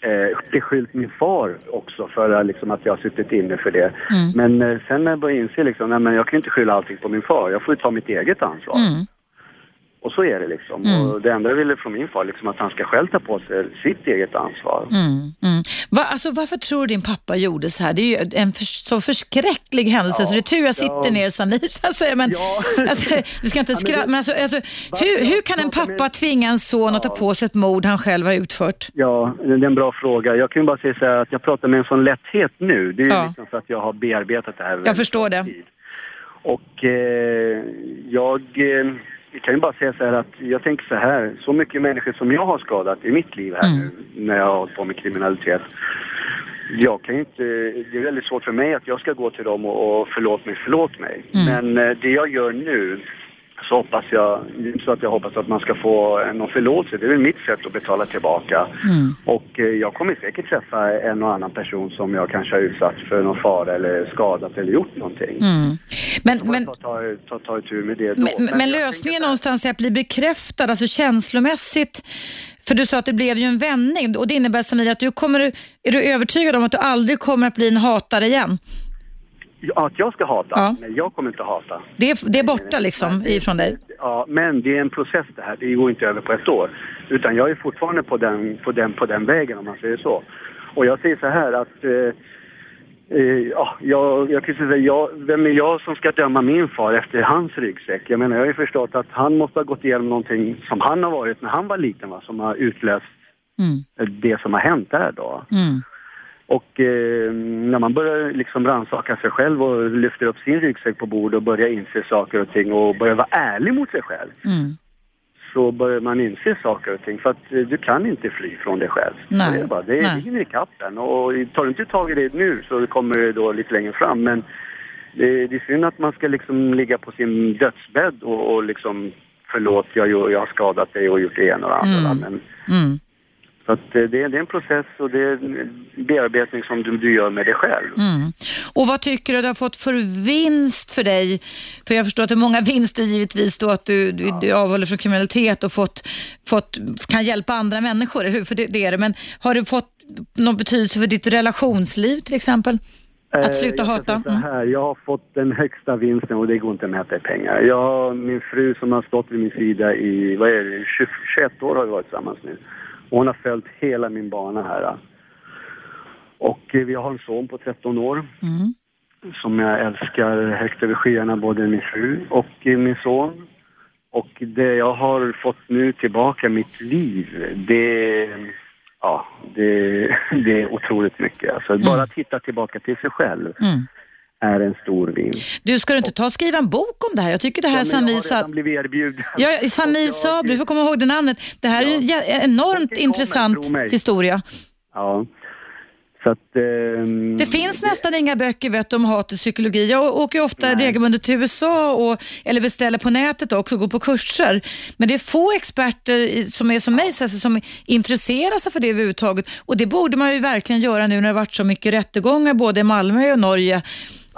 eh, beskyllt min far också för liksom, att jag har suttit inne för det. Mm. Men eh, sen när jag började inse liksom, nej, men jag kan inte skylla allting på min far. Jag får ju ta mitt eget ansvar. Mm. Och så är det liksom. Mm. Och det enda jag ville från min far liksom att han ska själv ta på sig sitt eget ansvar. Mm, mm. Va, alltså, varför tror du din pappa gjorde så här? Det är ju en för, så förskräcklig händelse, så det är tur jag sitter ja. ner Samir, så att säga. Men, Ja. alltså, vi ska inte skratta, men alltså, alltså, hur, hur kan en pappa tvinga en son att ta på sig ett mord han själv har utfört? Ja, det är en bra fråga. Jag kan ju bara säga så här att jag pratar med en sån lätthet nu. Det är ju Ja. liksom för att jag har bearbetat det här Jag förstår det. tid. Och eh, jag eh, jag kan ju bara säga så här att jag tänker så här, så mycket människor som jag har skadat i mitt liv här Mm. nu när jag har hållit på med kriminalitet. Jag kan inte, det är väldigt svårt för mig att jag ska gå till dem och, och förlåt mig, förlåt mig. Mm. Men eh, det jag gör nu så hoppas jag, så att jag hoppas att man ska få eh, någon förlåtelse. Det är väl mitt sätt att betala tillbaka. Mm. Och eh, jag kommer säkert träffa en och annan person som jag kanske har utsatt för någon fara eller skadat eller gjort någonting. Mm. Men, Men, men, ta, ta, ta, ta itu med det då. men, men jag lösningen någonstans är att bli bekräftad, alltså känslomässigt. För du sa att det blev ju en vändning och det innebär Samir att du kommer, är du övertygad om att du aldrig kommer att bli en hatare igen? Ja, att jag ska hata? Ja. Nej, jag kommer inte hata. Det är, det är borta liksom ifrån dig? Ja, men det är en process det här. Det går inte över på ett år. Utan jag är fortfarande på den, på den, på den vägen om man säger så. Och jag säger så här att eh, ja, jag, jag kan säga, jag, vem är jag som ska döma min far efter hans ryggsäck? Jag menar, jag har ju förstått att han måste ha gått igenom någonting som han har varit när han var liten, va? som har utlöst Mm. eh, det som har hänt där då. Mm. Och eh, när man börjar liksom rannsaka sig själv och lyfter upp sin ryggsäck på bordet och börjar inse saker och ting och börjar vara ärlig mot sig själv Mm. Så börjar man inse saker och ting för att eh, du kan inte fly från dig själv. Nej. Så är det, bara. det, Nej. det hinner ikapp en och tar du inte tag i det nu så kommer det då lite längre fram men det, det är synd att man ska liksom ligga på sin dödsbädd och, och liksom förlåt jag, jag har skadat dig och gjort det ena och det andra. Mm. Men, Mm. Så att eh, det, det är en process och det är en bearbetning som du, du gör med dig själv. Mm. Och vad tycker du du har fått för vinst för dig? För jag förstår att det är många vinster givetvis då att du, du, du avhåller från kriminalitet och fått, fått, kan hjälpa andra människor? För det, det är det. Men har du fått någon betydelse för ditt relationsliv till exempel? Att sluta Eh, jag hata? Mm. här, jag har fått den högsta vinsten och det går inte att mäta i pengar. Jag har min fru som har stått vid min sida i, vad är det, 20, 21 år har vi varit tillsammans nu. Och hon har följt hela min bana här. Och eh, vi har en son på 13 år Mm. som jag älskar högt över skyarna, både min fru och eh, min son. Och det jag har fått nu tillbaka mitt liv, det, ja, det, det är otroligt mycket. Alltså, Bara att hitta tillbaka till sig själv Mm. Är en stor vinst. Du, ska du inte ta och skriva en bok om det här? Jag tycker det här Ja, Samir jag har Sa- redan blivit erbjuden. Ja, Samir Sabri, du får komma ihåg det namnet. Det här är ju en enormt kommer, intressant historia. Ja. Så att... ehm, Det finns nästan inga böcker vet om hat och psykologi. Jag åker ofta regelbundet till USA och, eller beställer på nätet också och går på kurser. Men det är få experter som är som mig alltså, som intresserar sig för det överhuvudtaget. Och det borde man ju verkligen göra nu när det varit så mycket rättegångar både i Malmö och Norge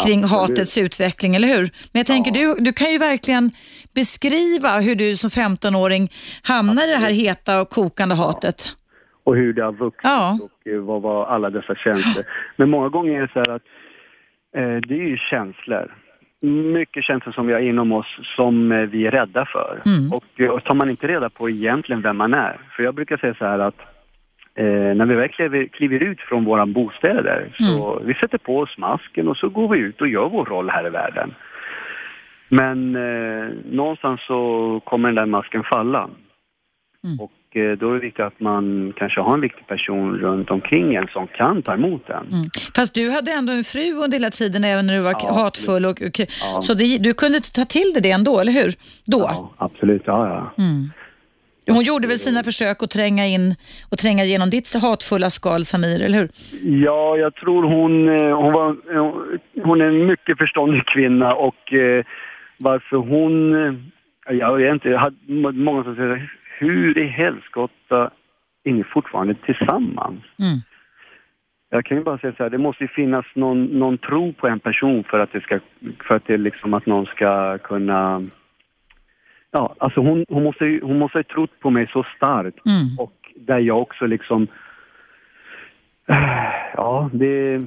kring Absolut. hatets utveckling, eller hur? Men jag tänker, du, du kan ju verkligen beskriva hur du som 15-åring hamnar i det här heta och kokande hatet. och hur det har vuxit Ja. och eh, vad var alla dessa känslor. Men många gånger är det så här att eh, det är ju känslor. Mycket känslor som vi har inom oss som eh, vi är rädda för. Mm. Och, eh, och tar man inte reda på egentligen vem man är. För jag brukar säga så här att eh, när vi väl kliver, kliver ut från våra bostäder så vi sätter på oss masken och så går vi ut och gör vår roll här i världen. Men eh, någonstans så kommer den där masken falla. Mm. Och eh, då är det viktigt att man kanske har en viktig person runt omkring en som kan ta emot en. Mm. Fast du hade ändå en fru under hela tiden även när du var Ja, hatfull. Och, och, Ja. Så det, du kunde ta till dig det ändå, eller hur? Då? Ja, absolut, ja, ja. Mm. Hon gjorde väl sina försök att tränga in och tränga igenom ditt hatfulla skal, Samir, eller hur? Ja, jag tror hon, eh, hon, var, eh, hon är en mycket förståndig kvinna och eh, varför hon, jag vet inte, jag hade må- många som säger hur i helskotta är ni fortfarande tillsammans? Mm. Jag kan ju bara säga så här, det måste ju finnas någon, någon tro på en person för att det ska, för att det liksom att någon ska kunna Ja, alltså hon, hon, måste ju, hon måste ha trott på mig så starkt Mm. och där jag också liksom Ja, det,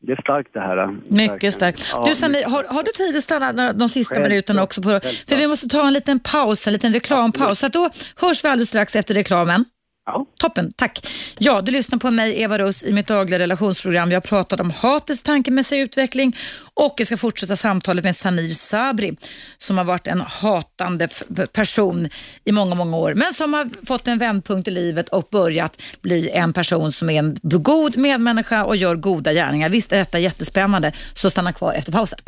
det är starkt det här. Mycket starkt. Ja, Du mycket har, har du tid att stanna de- sista Självklart, minuterna också? På, för vi måste ta en liten paus, en liten reklampaus. Så då hörs vi alldeles strax efter reklamen. Ja. Toppen, tack. Ja, du lyssnar på mig, Eva Russ, i mitt dagliga relationsprogram. Jag har pratat om hatets tankemässiga utveckling och jag ska fortsätta samtalet med Samir Sabri som har varit en hatande person i många, många år, men som har fått en vändpunkt i livet och börjat bli en person som är en god medmänniska och gör goda gärningar. Visst är detta jättespännande, så stanna kvar efter pausen.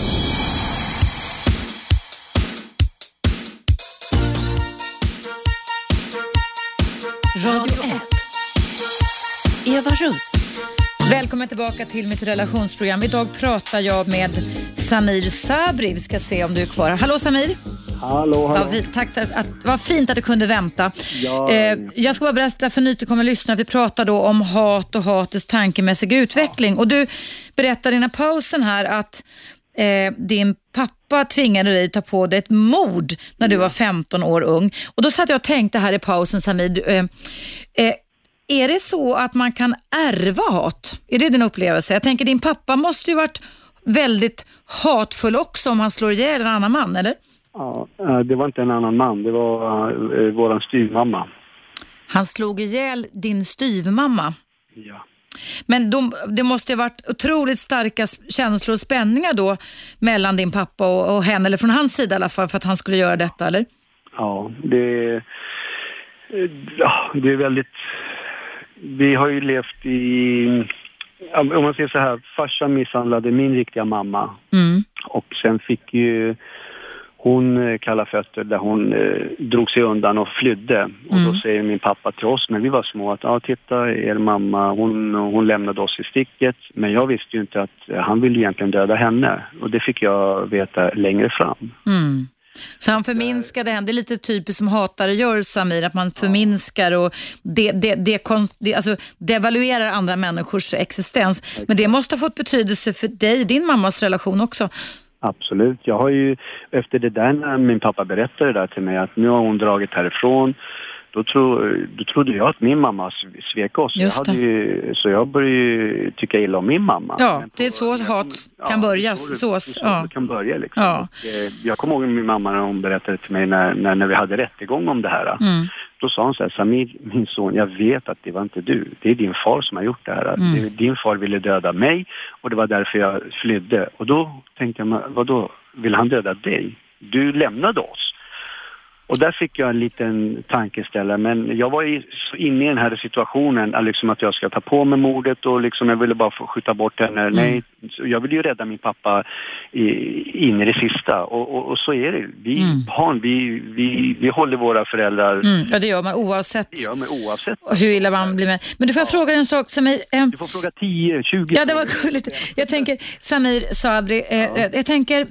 Eva Russ. Välkommen tillbaka till mitt relationsprogram. Idag pratar jag med Samir Sabri. Vi ska se om du är kvar. Hallå Samir! Hallå, hallå. Vad, vi, tack, att, att, vad fint att du kunde vänta. Ja. Eh, jag ska bara berätta för nytillkomna lyssnare att vi pratar då om hat och hatets tankemässiga utveckling. Och du berättade innan pausen här att eh, din pappa tvingade dig att ta på dig ett mord när du var 15 år ung. Och Då satt jag och tänkte här i pausen Samir, du, eh, eh, är det så att man kan ärva hat? Är det din upplevelse? Jag tänker din pappa måste ju varit väldigt hatfull också om han slår ihjäl en annan man, eller? Ja, eh, det var inte en annan man, det var uh, våran styvmamma. Han slog ihjäl din styvmamma. Ja. Men de, det måste ju ha varit otroligt starka känslor och spänningar då mellan din pappa och, och henne, eller från hans sida i alla fall, för att han skulle göra detta, eller? Ja, det, eh, ja, det är väldigt... Vi har ju levt i... Om man säger så här, farsan misshandlade min riktiga mamma Mm. och sen fick ju hon eh, kalla fötter där hon eh, drog sig undan och flydde. Och då Mm. säger min pappa till oss när vi var små att ja, titta er mamma, hon, hon lämnade oss i sticket. Men jag visste ju inte att eh, han ville egentligen döda henne. Och det fick jag veta längre fram. Mm. Så han förminskade henne. Det är lite typiskt som hatare gör, Samir, att man förminskar och det, det, det, kon- det, alltså, devaluerar andra människors existens. Men det måste ha fått betydelse för dig, din mammas relation också. Absolut. Jag har ju, efter det där när min pappa berättade det där till mig att nu har hon dragit härifrån. Då, tro, då trodde jag att min mamma svek oss. Just jag ju, så jag började ju tycka illa om min mamma. Ja, Men det är så hat kan börja, det är så så ja. kan börja liksom. Ja. Och, eh, jag kommer ihåg min mamma när hon berättade till mig när, när, när vi hade rättegång om det här. Mm. Då sa hon så här, Samir, min son, jag vet att det var inte du. Det är din far som har gjort det här. Mm. Din far ville döda mig och det var därför jag flydde. Och då tänkte jag, vadå, vill han döda dig? Du lämnade oss. Och där fick jag en liten tankeställare, men jag var ju så inne i den här situationen, att liksom att jag ska ta på mig mordet och liksom jag ville bara få skjuta bort henne. Nej, så jag ville ju rädda min pappa in i det sista och, och, och så är det. Vi Mm. barn, vi, vi, vi håller våra föräldrar, Mm. Ja, det gör man oavsett det gör man oavsett. hur illa man blir med. Men du får jag fråga en sak, Samir. Eh, Du får fråga 10, 20 Ja, det var gulligt. Jag tänker, Samir Sabri, eh, eh, jag tänker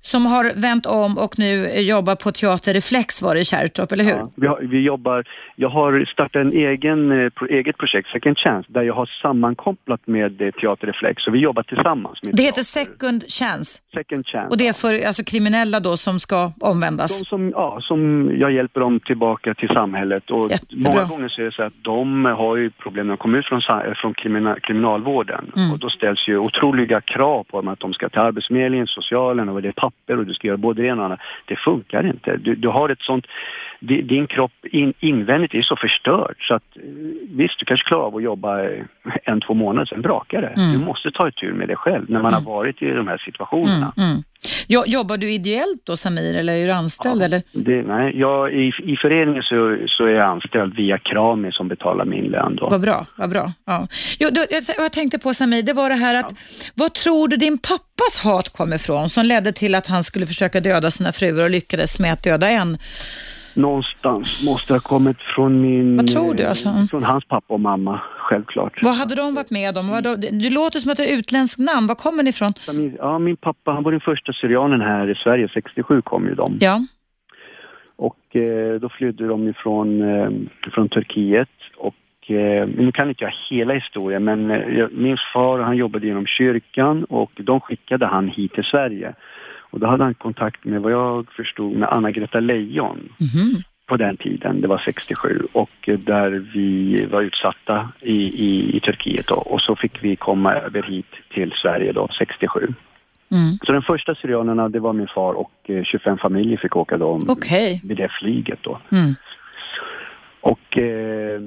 som har vänt om och nu jobbar på Teater Reflex var det i Kärrtorp, eller hur? Ja, vi, har, vi jobbar, jag har startat en egen, eh, eget projekt, Second Chance, där jag har sammankopplat med eh, Teaterreflex. Så vi jobbar tillsammans med Det heter teater. Second Chance Second Chance. och det är för alltså, kriminella då som ska omvändas. De som, ja, som jag hjälper dem tillbaka till samhället och Jättebra. många gånger så är det så att de har ju problem när de kommer ut från, från krimina, kriminalvården Mm. och då ställs ju otroliga krav på dem att de ska till Arbetsförmedlingen, socialen och det är papper och du ska göra både det ena och det andra. Det funkar inte. Du, du har ett sånt din kropp in, invändigt är så förstörd så att eh, visst, du kanske klarar av att jobba eh, en, två månader, sen brakar det. Mm. Du måste ta itu med det själv när man har varit i de här situationerna. Mm, mm. Jo, jobbar du ideellt då Samir eller är du anställd? Eller? Det, nej, jag, i, I föreningen så, så är jag anställd via Krami som betalar min lön då. Vad bra, vad bra. Ja. Jo, då, jag, jag tänkte på Samir, det var det här att, vad tror du din pappas hat kom ifrån som ledde till att han skulle försöka döda sina fruar och lyckades med att döda en? Någonstans måste ha kommit från min... Vad tror du, alltså? Från hans pappa och mamma, självklart. Vad hade de varit med om? Vad då, du låter som ett utländskt namn, var kommer ni ifrån? Ja, min pappa, han var den första syrianen här i Sverige, 67 kom ju de. Ja, Och eh, då flydde de ifrån eh, från Turkiet och eh, nu kan inte jag hela historien men eh, min far han jobbade inom kyrkan och de skickade han hit till Sverige. Och då hade han kontakt med vad jag förstod med Anna-Greta Leijon Mhm. på den tiden, det var 67 och eh, där vi var utsatta i, i, i Turkiet då och så fick vi komma över hit till Sverige då 67. Mm. Så den första syrianerna det var min far och eh, 25 familjer fick åka då okej. vid det flyget då. Mm. Och eh,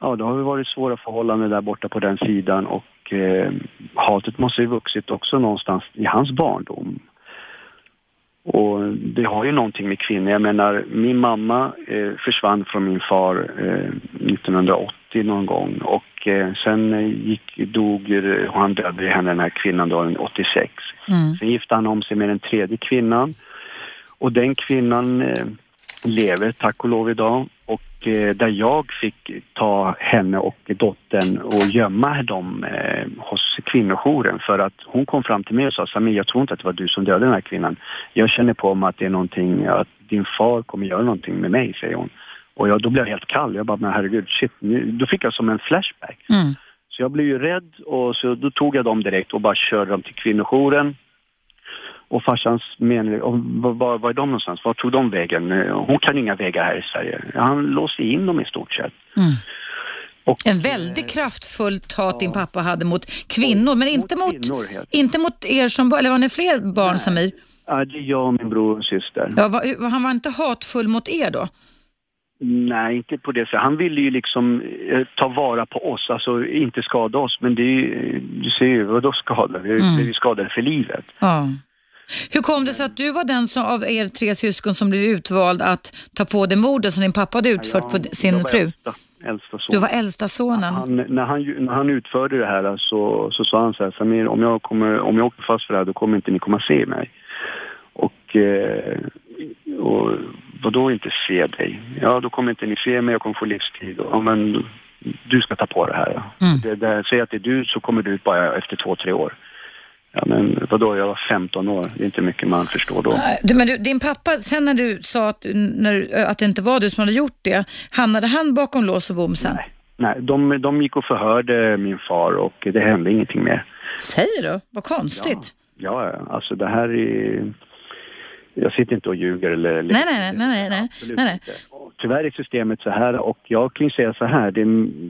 ja, det har ju varit svåra förhållanden där borta på den sidan och eh, hatet måste ju vuxit också någonstans i hans barndom. Och det har ju någonting med kvinnor. Jag menar, min mamma eh, försvann från min far eh, 1980 någon gång och eh, sen eh, gick, dog, eh, och han dödade henne, den här kvinnan då, 86. Mm. Sen gifte han om sig med den tredje kvinnan. Och den kvinnan eh, lever tack och lov idag. Och eh, där jag fick ta henne och dottern och gömma dem eh, hos kvinnojouren. För att hon kom fram till mig och sa, Samir jag tror inte att det var du som dödade den här kvinnan. Jag känner på mig att det är någonting, att din far kommer göra någonting med mig, säger hon. Och jag, då blev jag helt kall. Jag bara, men herregud, shit. Nu, då fick jag som en flashback. Mm. Så jag blev ju rädd och så då tog jag dem direkt och bara körde dem till kvinnojouren. Och farsans och var, var, är de någonstans? Var tog de vägen? Eh, Hon kan inga vägar här i Sverige. Han låste in dem i stort sett. Mm. Och, En väldigt kraftfullt hat din pappa hade mot kvinnor, men inte mot, kvinnor, inte mot er som. Eller var ni fler barn, Samir? Ja, det är jag och min bror och syster. Ja, var, han var inte hatfull mot er då? Nej, inte på det sättet. Han ville ju liksom eh, ta vara på oss, alltså inte skada oss. Men det är ju, du ser ju, vadå skada? Vi Mm. ju skadade för livet. Ja. Hur kom det sig att du var den som, av er tre syskon som blev utvald att ta på det mordet som din pappa hade utfört på sin fru? Äldsta, son. Du var äldsta sonen. Han, när, han, när han utförde det här så, så sa han så här, Samir, om jag, kommer, om jag åker fast för det här då kommer inte ni komma se mig. Och, eh, och vadå inte se dig? Ja, då kommer inte ni se mig, jag kommer få livstid. Ja, men du ska ta på det här. Ja. Mm. Det, det, säg att det är du så kommer du ut bara efter två, tre år. Ja, men vadå, jag var 15 år. Det är inte mycket man förstår då. Du, men du, din pappa, sen när du sa att, när, att det inte var du som hade gjort det, hamnade han bakom lås och bom sen? Nej, nej de, de gick och förhörde min far och det hände ingenting mer. Säger du? Vad konstigt. Ja, ja, alltså det här är... Jag sitter inte och ljuger eller... Nej, nej, nej, nej, nej. Absolut nej, nej. Tyvärr är systemet så här och jag kan ju säga så här, det,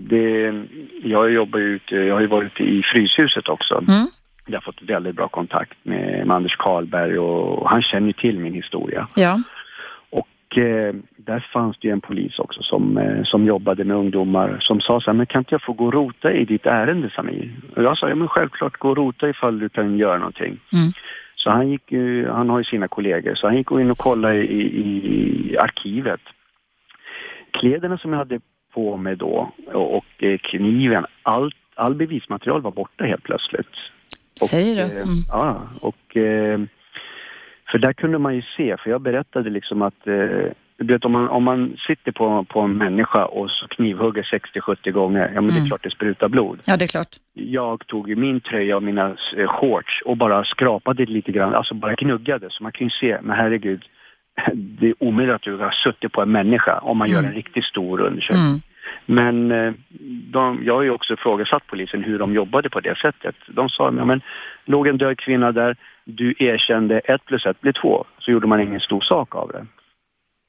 det, jag jobbar ju ute, jag har ju varit i Fryshuset också. Mm. Jag har fått väldigt bra kontakt med, med Anders Karlberg och, och han känner ju till min historia. Ja. Och eh, där fanns det ju en polis också som, eh, som jobbade med ungdomar som sa så här, men kan inte jag få gå och rota i ditt ärende Samir? Och jag sa, ja men självklart gå och rota ifall du kan göra någonting. Mm. Så han gick han har ju sina kollegor, så han gick in och kollade i, i arkivet. Kläderna som jag hade på mig då och, och eh, kniven, allt, all bevismaterial var borta helt plötsligt. Och, Säger du? eh, Mm. Ja, och eh, för där kunde man ju se, för jag berättade liksom att eh, du vet, om, man, om man sitter på, på en människa och så knivhugger 60-70 gånger, ja men det är Mm. klart det sprutar blod. Ja, det är klart. Jag tog ju min tröja och mina shorts och bara skrapade lite grann, alltså bara knuggade. Så man kan ju se, men herregud, det är omöjligt att du har suttit på en människa om man gör Mm. en riktigt stor undersökning. Mm. Men eh, de, jag har ju också ifrågasatt polisen hur de jobbade på det sättet. De sa, ja, men låg en död kvinna där, du erkände ett plus ett blir två, så gjorde man ingen stor sak av det.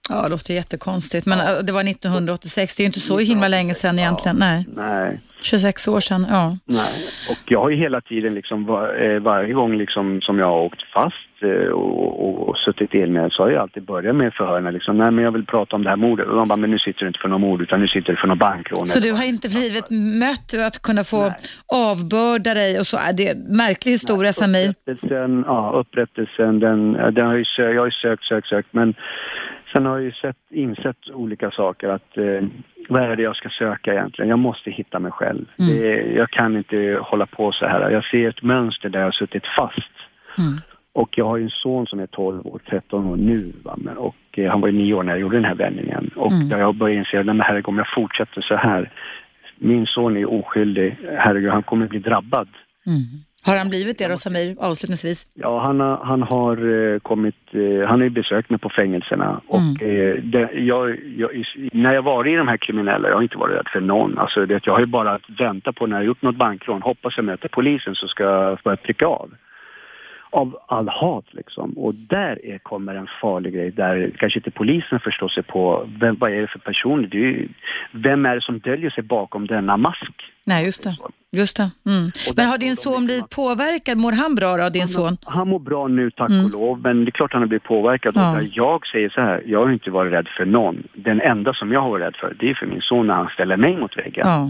Ja, det låter jättekonstigt. Men ja. det var 1986, det är ju inte så himla länge sedan egentligen. Nej. Nej. 26 år sedan, ja. Nej, och jag har ju hela tiden liksom var, eh, varje gång liksom som jag har åkt fast eh, och, och, och suttit in med så har jag alltid börjat med förhörna liksom, nej men jag vill prata om det här mordet. Och de bara, men nu sitter du inte för något mord utan nu sitter du för något bankrån. Så du har inte blivit mött att kunna få nej. avbörda dig och så? Det är en märklig historia nej, Samir. Upprättelsen, ja upprättelsen, den, den har ju sökt, jag har ju sökt, sökt, sökt men sen har jag ju sett, insett olika saker att eh, vad är det jag ska söka egentligen? Jag måste hitta mig själv. Mm. Det, jag kan inte hålla på så här. Jag ser ett mönster där jag har suttit fast. Mm. Och jag har ju en son som är 12 år, 13 år nu. Va? Och eh, han var ju 9 år när jag gjorde den här vändningen. Och mm. där jag började inse, att herregud om jag fortsätter så här. Min son är oskyldig, herregud han kommer bli drabbad. Mm. Har han blivit det då, Samir, avslutningsvis? Ja, han har, han har uh, kommit, uh, han har ju besökt mig på fängelserna och mm. uh, det, jag, jag, när jag var i de här kriminella, jag har inte varit rädd för någon. Alltså det, jag har ju bara väntat på när jag gjort något bankrån, hoppas jag möter polisen så ska jag börja pricka av av all hat liksom. Och där är, kommer en farlig grej där kanske inte polisen förstår sig på vem, vad är det för person, det är, vem är det som döljer sig bakom denna mask? Nej, just det. Just det. Mm. Men har din son blivit påverkad? Mår han bra då, din han, son? Han mår bra nu, tack mm. och lov. Men det är klart han har blivit påverkad. Ja. Jag säger så här, jag har inte varit rädd för någon. Den enda som jag har varit rädd för, det är för min son när han ställer mig mot väggen. Ja.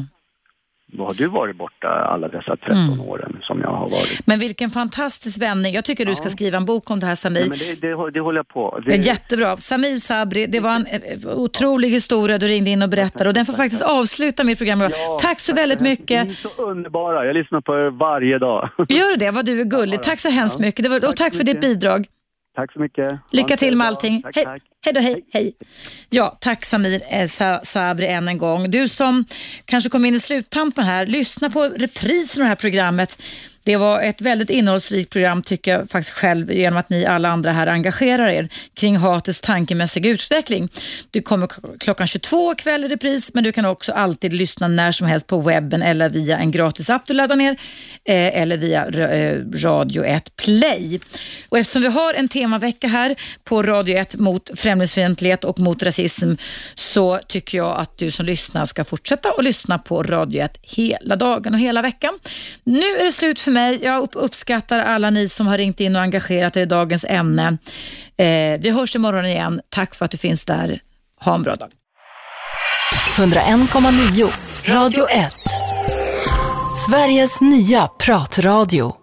Har du varit borta alla dessa 13 mm. åren som jag har varit. Men vilken fantastisk vändning. Jag tycker du ska skriva en bok om det här Samir. Ja, men det, det, det håller jag på. Det... jättebra. Samir Sabri, det var en otrolig historia du ringde in och berättade och den får faktiskt avsluta mitt program. Ja, tack så väldigt mycket. Ni är så underbara. Jag lyssnar på er varje dag. Gör du det? Vad du är gullig. Tack så hemskt mycket. Var, och tack för ditt bidrag. Tack så mycket. Lycka till med allting. Tack, hej. Tack. hej då, hej, hej. Ja, tack Samir eh, Sabri än en gång. Du som kanske kom in i sluttampen här, lyssna på reprisen av det här programmet. Det var ett väldigt innehållsrikt program tycker jag faktiskt själv genom att ni alla andra här engagerar er kring hatets tankemässiga utveckling. Du kommer klockan 22 kväll i repris men du kan också alltid lyssna när som helst på webben eller via en gratis app du laddar ner eh, eller via eh, Radio 1 Play. Och eftersom vi har en temavecka här på Radio 1 mot främlingsfientlighet och mot rasism så tycker jag att du som lyssnar ska fortsätta att lyssna på Radio 1 hela dagen och hela veckan. Nu är det slut för mig. Jag uppskattar alla ni som har ringt in och engagerat er i dagens ämne. Eh, vi hörs imorgon igen. Tack för att du finns där. Ha en bra dag. 101,9 Radio 1 Sveriges nya pratradio